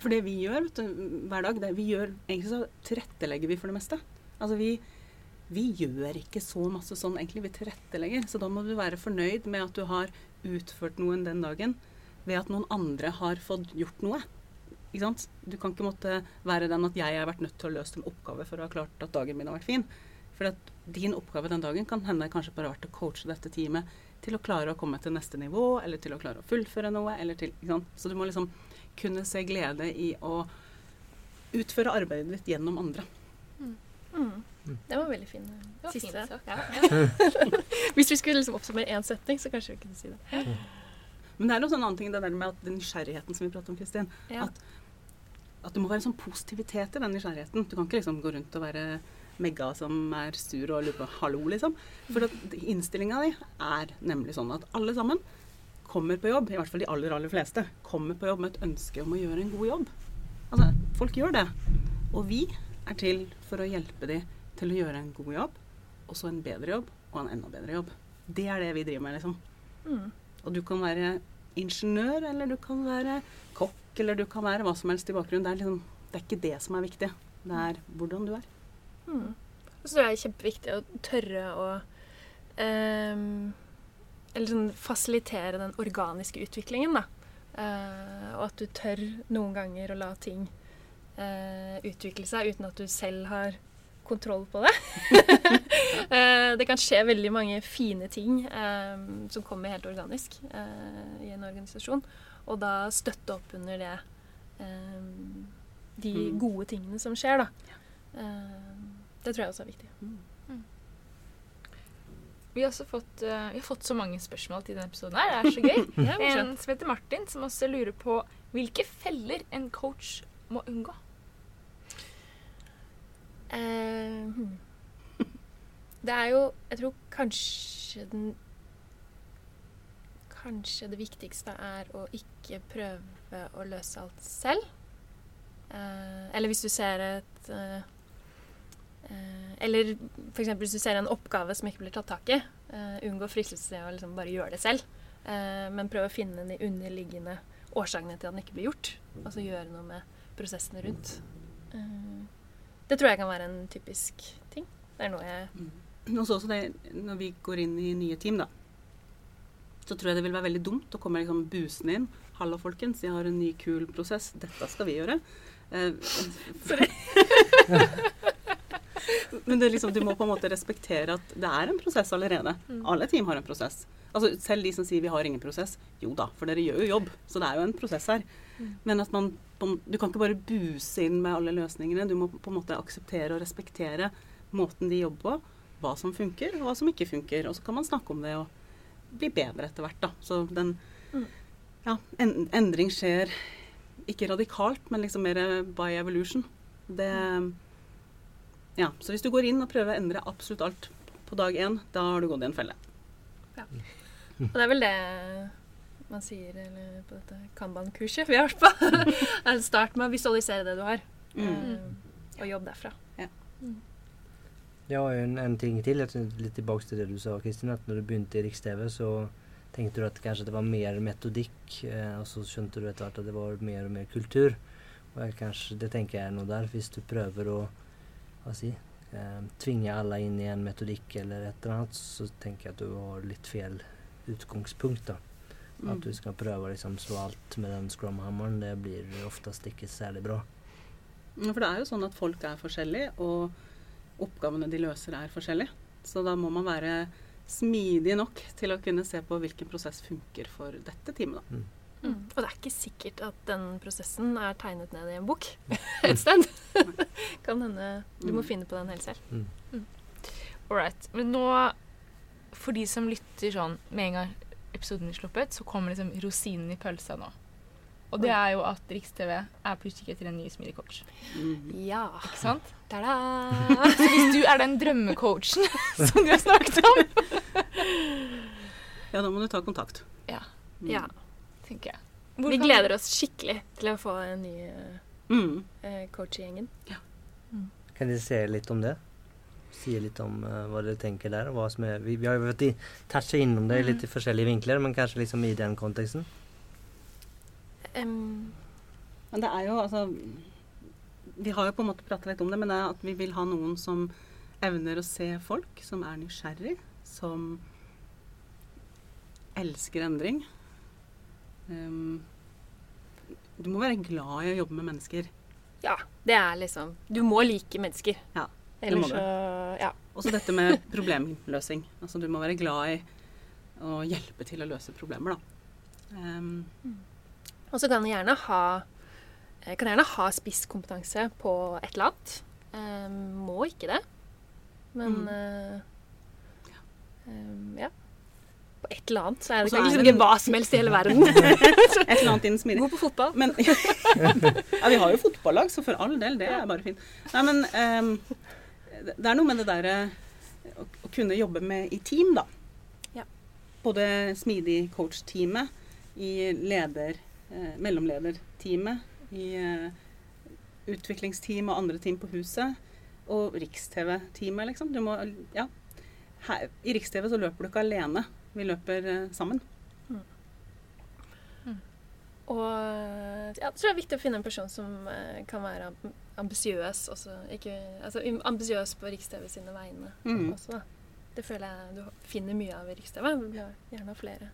For det vi gjør vet du, hver dag, det vi gjør, egentlig så tilrettelegger vi for det meste. Altså vi, vi gjør ikke så masse sånn egentlig, vi tilrettelegger. Så da må du være fornøyd med at du har utført noen den dagen ved at noen andre har fått gjort noe. Ikke sant? Du kan ikke måtte være den at jeg har vært nødt til å løse en oppgave for å ha klart at dagen min har vært fin. For at din oppgave den dagen kan hende kanskje bare vært å coache dette teamet til å klare å komme til neste nivå, eller til å klare å fullføre noe. eller til, ikke sant? Så du må liksom kunne se glede i å utføre arbeidet ditt gjennom andre. Mm. Det var veldig fin eh, Det var siste. fint. Ja. Hvis vi skulle liksom oppsummere én setning, så kanskje vi kunne si det. Men det er også en annen ting, det der med at den nysgjerrigheten som vi prater om, Kristin. Ja. At, at det må være en sånn positivitet i den nysgjerrigheten. Du kan ikke liksom gå rundt og være megga som er sur og lurer på 'hallo', liksom. For innstillinga di er nemlig sånn at alle sammen kommer på jobb, i hvert fall de aller, aller fleste, kommer på jobb med et ønske om å gjøre en god jobb. Altså, folk gjør det. Og vi er til for å hjelpe de til å gjøre en god jobb, og så en bedre jobb, og en enda bedre jobb. Det er det vi driver med, liksom. Mm. Og du kan være ingeniør, eller du kan være kokk, eller du kan være hva som helst i bakgrunnen. Det er, liksom, det er ikke det som er viktig. Det er hvordan du er. Mm. Så det er kjempeviktig å tørre å ehm, Eller sånn fasilitere den organiske utviklingen, da. Eh, og at du tør noen ganger å la ting eh, utvikle seg uten at du selv har kontroll på det. Eh, det kan skje veldig mange fine ting eh, som kommer helt organisk eh, i en organisasjon. Og da støtte opp under det ehm, De Mm. gode tingene som skjer, da. Ehm, det tror jeg også er viktig. Vi har også fått, eh, vi har fått så mange spørsmål til denne episoden. her. Det er så gøy. En som heter Martin, som også lurer på hvilke feller en coach må unngå. Eh, hmm. Det er jo Jeg tror kanskje den Kanskje det viktigste er å ikke prøve å løse alt selv. Eh, eller hvis du ser et eh, eh, Eller f.eks. hvis du ser en oppgave som ikke blir tatt tak i. eh, unngå fristelse å liksom bare gjøre det selv. Eh, men prøve å finne de underliggende årsakene til at den ikke blir gjort. Altså gjøre noe med prosessene rundt. Eh, det tror jeg kan være en typisk ting. Det er noe jeg mm. også, også det, når vi går inn i nye team, da, så tror jeg det vil være veldig dumt å komme liksom busende inn. 'Hallo, folkens, jeg har en ny, kul prosess. Dette skal vi gjøre.' Eh, Men det er liksom, du må på en måte respektere at det er en prosess allerede. Mm. Alle team har en prosess. Altså Selv de som sier vi har ingen prosess. Jo da, for dere gjør jo jobb. Så det er jo en prosess her. Men at man Du kan ikke bare buse inn med alle løsningene. Du må på en måte akseptere og respektere måten de jobber på. Hva som funker, og hva som ikke funker. Og så kan man snakke om det og bli bedre etter hvert, da. Så den Mm. Ja, en, endring skjer ikke radikalt, men liksom mer by evolution. Det Ja. Så hvis du går inn og prøver å endre absolutt alt på dag én, da har du gått i en felle. Og det er vel det man sier eller, på dette Kanban-kurset vi har vært på. Start med å visualisere det du har, Mm. eh, og jobb derfra. Jeg har jo en, en ting til. Jeg litt tilbake til det du sa, Kristin. At når du begynte i Riks-TV, så tenkte du at kanskje det var mer metodikk. Eh, og så skjønte du etter hvert at det var mer og mer kultur. Og jeg, kanskje, det tenker jeg er noe der. Hvis du prøver å hva si, eh, tvinge alle inn i en metodikk eller et eller annet, så tenker jeg at du har litt feil utgangspunkt. da. At du skal prøve å liksom slå alt med den scrum-hammeren, det blir oftest ikke særlig bra. Ja, For det er jo sånn at folk er forskjellige, og oppgavene de løser er forskjellige. Så da må man være smidig nok til å kunne se på hvilken prosess funker for dette teamet. Da. Mm. Og det er ikke sikkert at den prosessen er tegnet ned i en bok et sted. kan hende du må Mm. finne på den helt selv. All right. Men nå, for de som lytter sånn med en gang episoden blir sluppet, så kommer liksom rosinen i pølsa nå. Og det er jo at Riks-TV er på utkikk etter en ny smidig coach. Mm. Ja. Ikke sant? Ta-da! Så hvis du er den drømmecoachen som du har snakket om, Ja, da må du ta kontakt. Ja. Mm. Ja. tenker jeg. Vi gleder oss skikkelig til å få en ny eh, Mm. eh, coach i gjengen. Kan dere se litt om det? Si litt om uh, hva dere tenker der? og hva som er, vi, vi har jo vært i- touchet innom det i litt i forskjellige vinkler, men kanskje liksom i den konteksten? Um, Men det er jo altså Vi har jo på en måte pratet litt om det, men det er at vi vil ha noen som evner å se folk, som er nysgjerrig, som elsker endring. Um, du må være glad i å jobbe med mennesker. ja, det er liksom Du må like mennesker. Ja, Ellers så Ja. Også dette med problemløsing. Altså du må være glad i å hjelpe til å løse problemer, da. Um, Og så kan du gjerne ha eh, kan gjerne ha spisskompetanse på et eller annet. Um, må ikke det. Men Mm. uh, ja. Um, ja. På et eller annet så er det så er liksom ikke hva som helst i hele verden. et eller annet innen smidig. God på fotball. Men Ja, vi har jo fotballag, så for all del, det er bare fint. Nei, men ehm, det er noe med det derre å, å kunne jobbe med i team, da. Ja. Både smidig coach-teamet, i leder, eh, mellomlederteamet, i eh, utviklingsteam og andre team på huset, og Riks-TV-teamet, liksom. Du må Ja. Her, I Riks-TV så løper du ikke alene. Vi løper eh, sammen. Og ja, jeg er det viktig å finne en person som eh, kan være amb- ambisiøs også. Ikke, altså ambisiøs på Riks-TV sine vegne mm. også, da. Det føler jeg du finner mye av i Riks-TV. Vi vil gjerne ha flere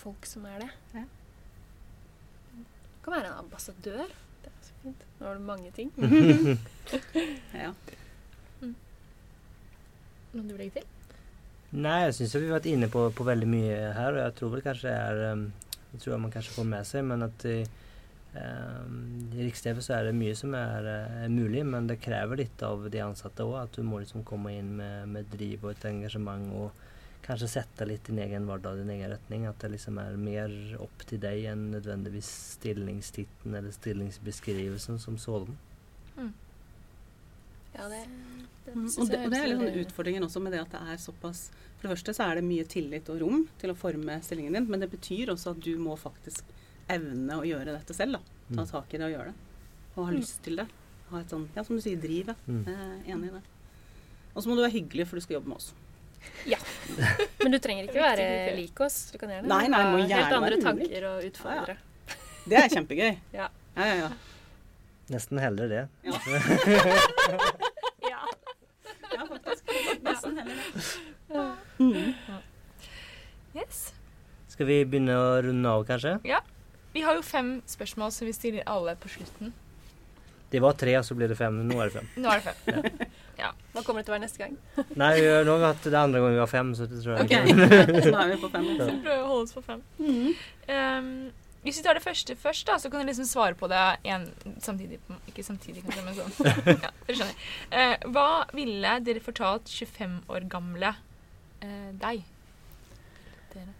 folk som er det. Ja. Du kan være en ambassadør. Det er så fint. Nå har du mange ting. Ja. Noe du vil legge til? Nei, jeg syns vi har vært inne på, på veldig mye her, og jeg tror vel kanskje det er um, Det tror jeg man kanskje får med seg, men at i, eh, i Riks-TV så er det mye som er, er, mulig, men det krever litt av de ansatte òg. At du må liksom komme inn med, med driv og et engasjement og kanskje sette litt din egen hverdag, din egen retning. At det liksom er mer opp til deg enn nødvendigvis stillingstittelen eller stillingsbeskrivelsen som sådan. Ja, det, det Mm, Og det, og det er litt sånn utfordringen også med det at det er såpass For det første så er det mye tillit og rom til å forme stillingen din, men det betyr også at du må faktisk evne å gjøre dette selv. da. Ta Mm. tak i det og gjøre det. Og ha Mm. lyst til det. Ha et sånn, ja, som du sier, driv. Mm. Jeg er enig i det. Og så må du være hyggelig, for du skal jobbe med oss. Ja. Men du trenger ikke være lik oss. Du kan gjerne Nei, nei, må ha helt andre tanker og utfordre. Det er kjempegøy. Ja. Ja, ja, ja. Nesten heller det. Ja. ja. Nesten heller Ja. Mm. Yes. Skal vi begynne å runde av, kanskje? Ja. Vi har jo fem spørsmål som vi stiller alle på slutten. Det var tre, så ble det fem. Nå er det fem. Nå er det fem. Hva kommer det til å være neste gang? Nei, vi har- nå har vi hatt det andre gangen vi var fem, så det tror jeg Ok, så da er vi på fem. Så Vi prøver å holde oss på fem. Mm. Um, hvis vi tar det første først, da, så kan du liksom svare på det en, samtidig. Ikke samtidig, kanskje, men sånn. Ja, dere skjønner. Eh, hva ville dere fortalt 25 år gamle eh, deg? Dere.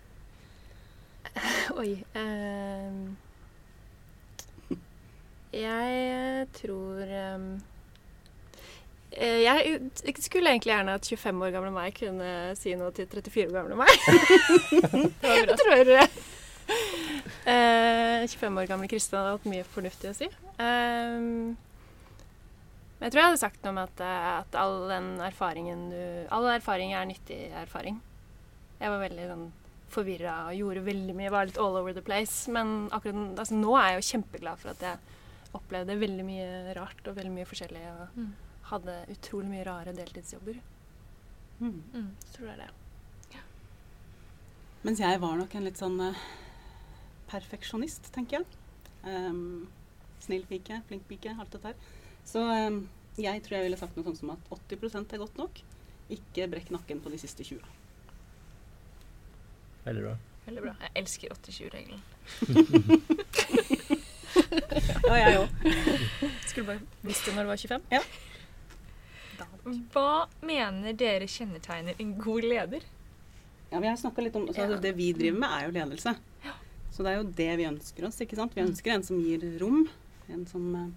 Oi. eh, jeg tror ehm, eh, Jeg jeg skulle egentlig gjerne at 25 år gamle meg kunne si noe til 34 år gamle meg. jeg tror eh, 25 år gamle Kristin hadde hatt mye fornuftig å si. Eh, men jeg tror jeg hadde sagt noe om at, eh, at all den erfaringen du All erfaring er nyttig erfaring. Jeg var veldig sånn forvirra og gjorde veldig mye, var litt all over the place. Men akkurat altså, nå er jeg jo kjempeglad for at jeg opplevde veldig mye rart og veldig mye forskjellig. Og Mm. hadde utrolig mye rare deltidsjobber. Mm. Mm. tror tror jeg det. Mens jeg var nok en litt sånn eh, perfeksjonist, tenker jeg. Um, snill pike, flink pike, alt dette her. Så um, jeg tror jeg ville sagt noe sånt som at 80% er godt nok. Ikke brekk nakken på de siste 20. Veldig bra. Veldig bra. Jeg elsker 80-20-regelen. Ja, jeg òg. Skulle bare visst det når du var 25. Ja. Hva mener dere kjennetegner en god leder? Ja, vi har litt om altså, Ja. Det vi driver med, er jo ledelse. Så det er jo det vi ønsker oss. ikke sant? Vi ønsker en som gir rom. En som eh,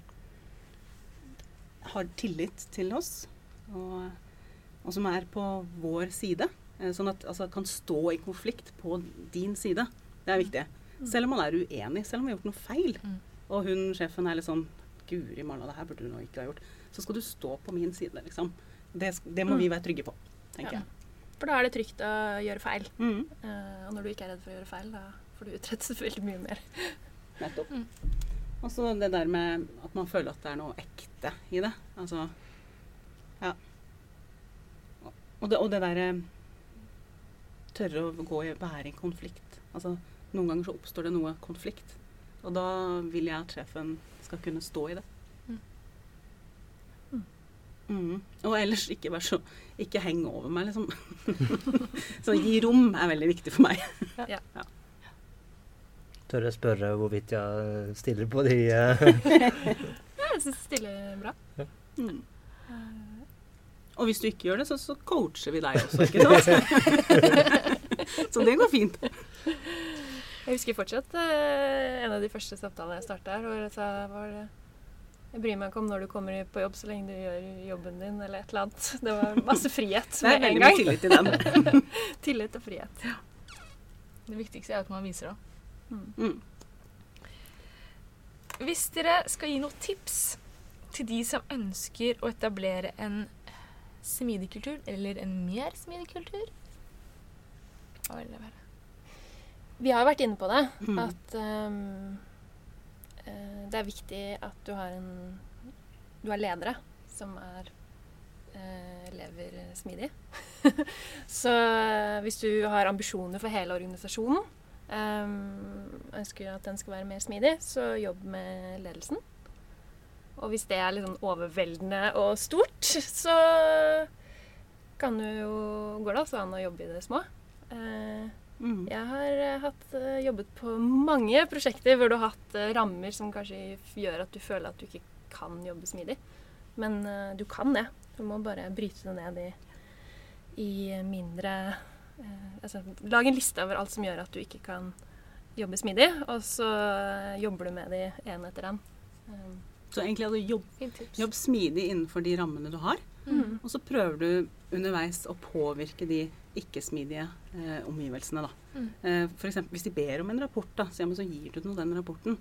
har tillit til oss. Og, og som er på vår side. Eh, sånn at altså, kan stå i konflikt på din side. Det er viktig. Selv om man er uenig, selv om vi har gjort noe feil. Mm. Og hun sjefen er litt sånn Guri malla, det her burde du nå ikke ha gjort. Så skal du stå på min side, liksom. Det, det må Mm. vi være trygge på, tenker Ja. jeg. For da er det trygt å gjøre feil. Mm. Eh, og når du ikke er redd for å gjøre feil, da får du utrettet veldig mye mer. Nettopp. Mm. Og så det der med at man føler at det er noe ekte i det. Altså Ja. Og det, og det derre Tørre å gå i, være i konflikt. Altså noen ganger så oppstår det noe konflikt. Og da vil jeg at sjefen skal kunne stå i det. Mm. Mm. Og ellers ikke vær så Ikke henge over meg, liksom. så gi rom er veldig viktig for meg. Tør jeg spørre hvorvidt jeg stiller på de eh, Ja, jeg syns det stiller bra. Mm. Og hvis du ikke gjør det, så, så coacher vi deg også, ikke sant? så det går fint. Jeg husker fortsatt eh, en av de første samtalene jeg starta her, hvor jeg sa var det Jeg bryr meg ikke om når du kommer på jobb, så lenge du gjør jobben din, eller et eller annet. Det var masse frihet Det er med en veldig mye gang. tillit til den. Tillit og frihet. Ja. Det viktigste er at man viser det. Mm. Hvis dere skal gi noen tips til de som ønsker å etablere en smidig kultur, eller en mer smidig kultur Hva vil det være? Vi har jo vært inne på det, Mm. at eh, det er viktig at du har en Du har ledere som er eh, lever smidig. Så hvis du har ambisjoner for hele organisasjonen, ehm, ønsker at den skal være mer smidig, så jobb med ledelsen. Og hvis det er litt sånn overveldende og stort, så kan du jo går det altså an å jobbe i det små. Uh, Mm. jeg har eh, hatt, eh, jobbet på mange prosjekter hvor du har hatt rammer som kanskje gjør at du føler at du ikke kan jobbe smidig. Men uh, du kan det. Du må bare bryte det ned i, i mindre Altså lag en liste over alt som gjør at du ikke kan jobbe smidig, og så eh, jobber du med de ene etter en. Um, Så egentlig altså, jobb, jobb smidig innenfor de rammene du har. mm. Og så prøver du underveis å påvirke de ikke-smidige eh, omgivelsene. Da. Mm. Eh, for eksempel, hvis de ber om en rapport, da, så, ja, men så gir du dem den rapporten.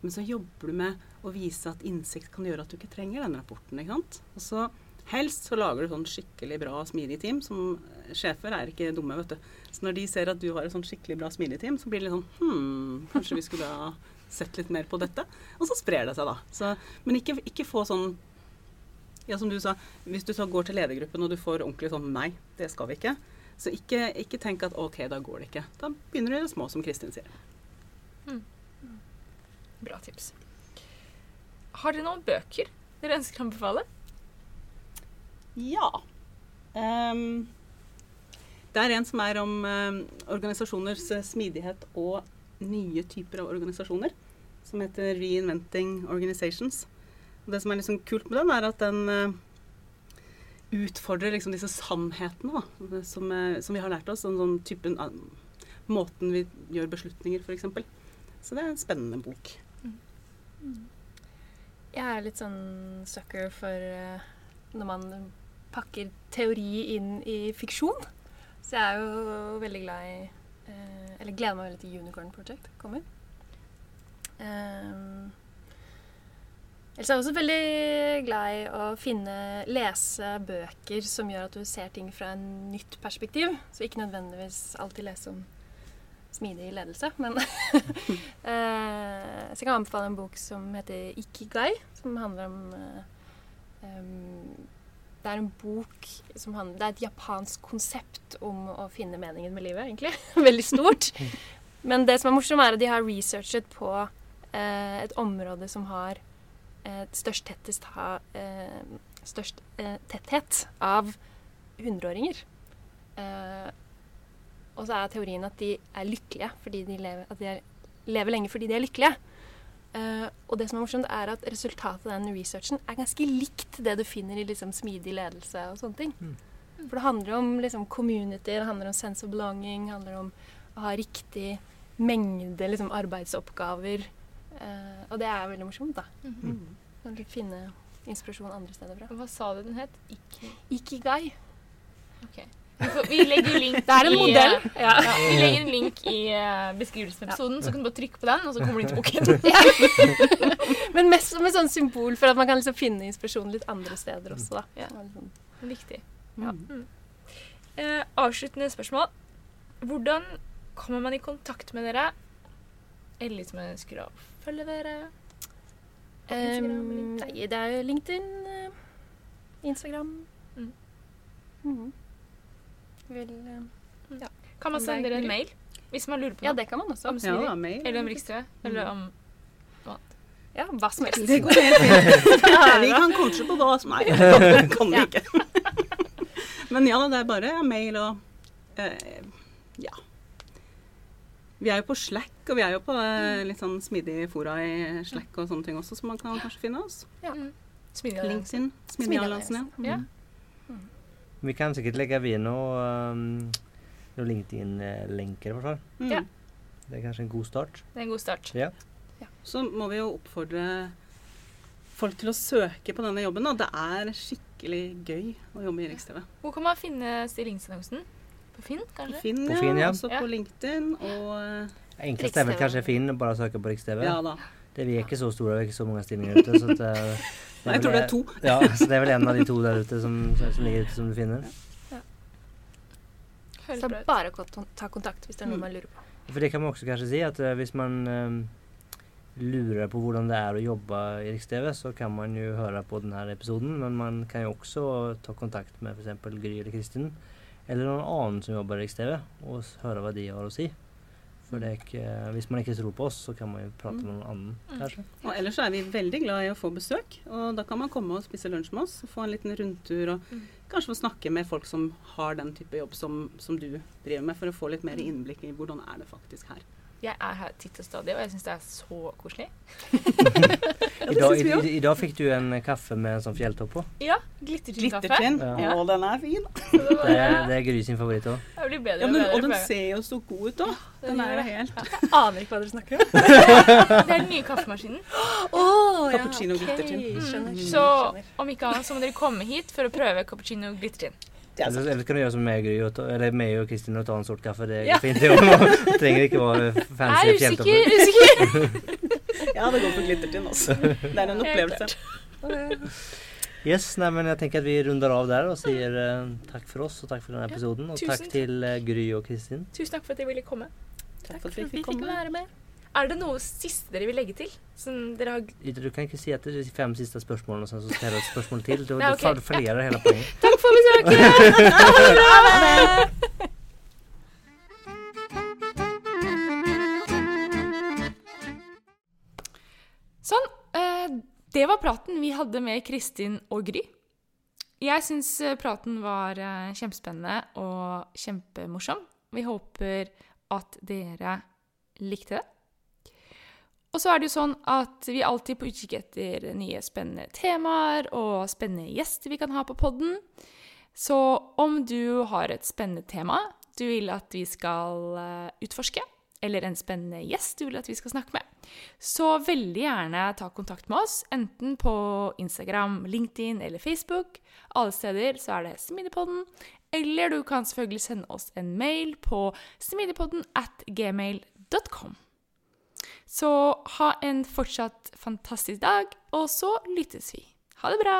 Men så jobber du med å vise at innsikt kan gjøre at du ikke trenger den rapporten. ikke sant? Og så Helst så lager du sånn skikkelig bra smidig team. som Sjefer er ikke dumme, vet du. Så når de ser at du har et sånn skikkelig bra smidig team, så blir det litt sånn Hm, kanskje vi skulle ha sett litt mer på dette? Og så sprer det seg, da. Så, men ikke, ikke få sånn ja, som du sa, hvis du så går til ledergruppen og du får ordentlig sånn Nei, det skal vi ikke. Så ikke, ikke tenk at OK, da går det ikke. Da begynner du i det små, som Kristin sier. Bra tips. Har dere noen bøker dere ønsker å anbefale? Ja. Um, det er en som er om ehm, organisasjoners eh, smidighet og nye typer av organisasjoner. Som heter 'Reinventing Organizations'. Og det som er liksom kult med den, er at den uh, utfordrer liksom disse sannhetene da, som, uh, som vi har lært oss. Sånn, sånn typen uh, måten vi gjør beslutninger, f.eks. Så det er en spennende bok. Jeg er litt sånn sucker for når man pakker teori inn i fiksjon. Så jeg er jo veldig glad i eh, Eller gleder meg veldig til Unicorn Project kommer. Um, ellers er jeg også veldig glad i å finne, lese bøker som gjør at du ser ting fra en nytt perspektiv. Så ikke nødvendigvis alltid lese om smidig ledelse, men Eh, så jeg kan anbefale en bok som heter Ikigai, som handler om eh, em, Det er en bok som handler Det er et japansk konsept om å finne meningen med livet, egentlig. Veldig stort. Men det som er morsomt, er at de har researchet på eh, et område som har eh, størst, tettest ha, eh, størst eh, tetthet av hundreåringer. Eh, og så er teorien at de er lykkelige fordi de lever, de er, lever lenge fordi de er lykkelige. Eh, og det som er morsomt, er at resultatet av den researchen er ganske likt det du finner i liksom, smidig ledelse og sånne ting. Mm. For det handler om liksom, community, det handler om sense of belonging, det handler om å ha riktig mengde liksom, arbeidsoppgaver. Uh, og det er veldig morsomt, da. Mhm. Kan du finne inspirasjon andre steder fra. Hva sa du den het? Ikke Ikigai. Ok. Vi, legger link Det er en modell. eh, Ja, vi legger en link i eh, beskrivelsen av episoden, så kan du bare trykke på den, og så kommer du inn til boken. Men mest som et sånn symbol for at man kan liksom finne inspirasjon litt andre steder også, da. Ja. Sånn- Viktig. Ja. Mm. Eh, avsluttende spørsmål. Hvordan kommer man i kontakt med dere? Eller som som ønsker å følge dere? Um, nei, det er jo LinkedIn, eh, Instagram Mm. Mhm. Vel, ja. Kan man Om sende dere en mail hvis man lurer på Ja, det kan man også. Om Ja, smidig? da, mail. Eller om noe Eller om Ja, hva som helst. Det går helt fint. Vi kan coache på hva som er. Det kan vi ikke. Men ja, det er bare mail og eh, ja. Vi er jo på Slack, og vi er jo på eh, litt sånn smidige fora i Slack og sånne ting også, så man kan kanskje finne oss. Mm. Smidig. LinkedIn, Smidigalliansen, ja. Ja. Vi kan sikkert legge ved noe, um, noe LinkedIn-lenker, i hvert fall. Mm. Ja. Det er kanskje en god start. Det er en god start. Ja. Så må vi jo oppfordre folk til å søke på denne jobben. Da. det er skikkelig gøy å jobbe i Riks-TV. Hvor kan man finne stillingsannonsen? På Finn, På kanskje? ja. På. Finn, ja. Også Ja. på LinkedIn og eh, Enklest er vel kanskje Finn, bare søke på Riks-TV. Ja da. Det, vi er ikke så store, vi er ikke så mange stillinger ute. Så det, er- Nei, jeg tror det er to. Ja, så det er vel en av de to der ute som, som ligger ute, som du finner. Ja. Så bare å ta- ta kontakt hvis det er noe Mm. man lurer på. For det kan man også kanskje si, at eh, hvis man eh, lurer på hvordan det er å jobbe i Riks-TV, så kan man jo høre på denne episoden, men man kan jo også ta kontakt med f.eks. Gry eller Kristin, eller noen annen som jobber i Riks-TV, og høre hva de har å si. For det er ikke, hvis man ikke tror på oss, så kan man jo prate med noen annen, Mm. kanskje. Og ellers så er vi veldig glad i å få besøk, og da kan man komme og spise lunsj med oss. Få en liten rundtur og Mm. kanskje få snakke med folk som har den type jobb som, som du driver med, for å få litt mer innblikk i hvordan er det faktisk her. Jeg er her titt og stadig, og jeg syns det er så koselig. I dag, i, i, I dag fikk du en kaffe med en sånn fjelltopp på. Ja, glittertrinnkaffe. Glittertrinn. Ja. Og den er fin! Så det, Det er, det er Gry sin favoritt òg. Ja, og og den ser jo så god ut òg. den Den er jo helt ja. Jeg aner ikke hva dere snakker om. Det er den nye kaffemaskinen. Oh, Cappuccino glittertinn. Skjønner. Mm. Så om ikke annet så må dere komme hit for å prøve cappuccino glittertrinn. Det er sant. eller kan du gjøre som meg, og ta, eller meg og Kristin og ta en sort kaffe. Det er Ja. fint. Det trenger ikke være fancy. Jeg er usikker, usikker. Ja, det går for glittertinn også. Det er en opplevelse. Yes, nei, men jeg tenker at vi runder av der og sier uh, takk for oss og takk for denne Ja, episoden. Og takk takk. til uh, Gry og Kristin. Tusen takk for at jeg ville komme. Takk for at Vi vi fikk fikk komme. være med. Er det noe siste dere vil legge til? Som dere har Du kan ikke si at det er de fem siste spørsmålene, og så skal jeg ha et spørsmål til. Da Nei, okay. ok. fa- fallerer hele poenget. Takk for besøket! Ha det bra! Sånn. eh, Det var praten vi hadde med Kristin og Gry. Jeg syns eh, praten var eh, kjempespennende og kjempemorsom. Vi håper at dere likte det. Og så er det jo sånn at vi alltid på utkikk etter nye spennende temaer og spennende gjester vi kan ha på podden. Så om du har et spennende tema du vil at vi skal eh, utforske, eller en spennende gjest du vil at vi skal snakke med, så veldig gjerne ta kontakt med oss, enten på Instagram, LinkedIn eller Facebook. Alle steder så er det Smidipodden. Eller du kan selvfølgelig sende oss en mail på smidipodden at gmail.com. Så ha en fortsatt fantastisk dag, og så lyttes vi. Ha det bra!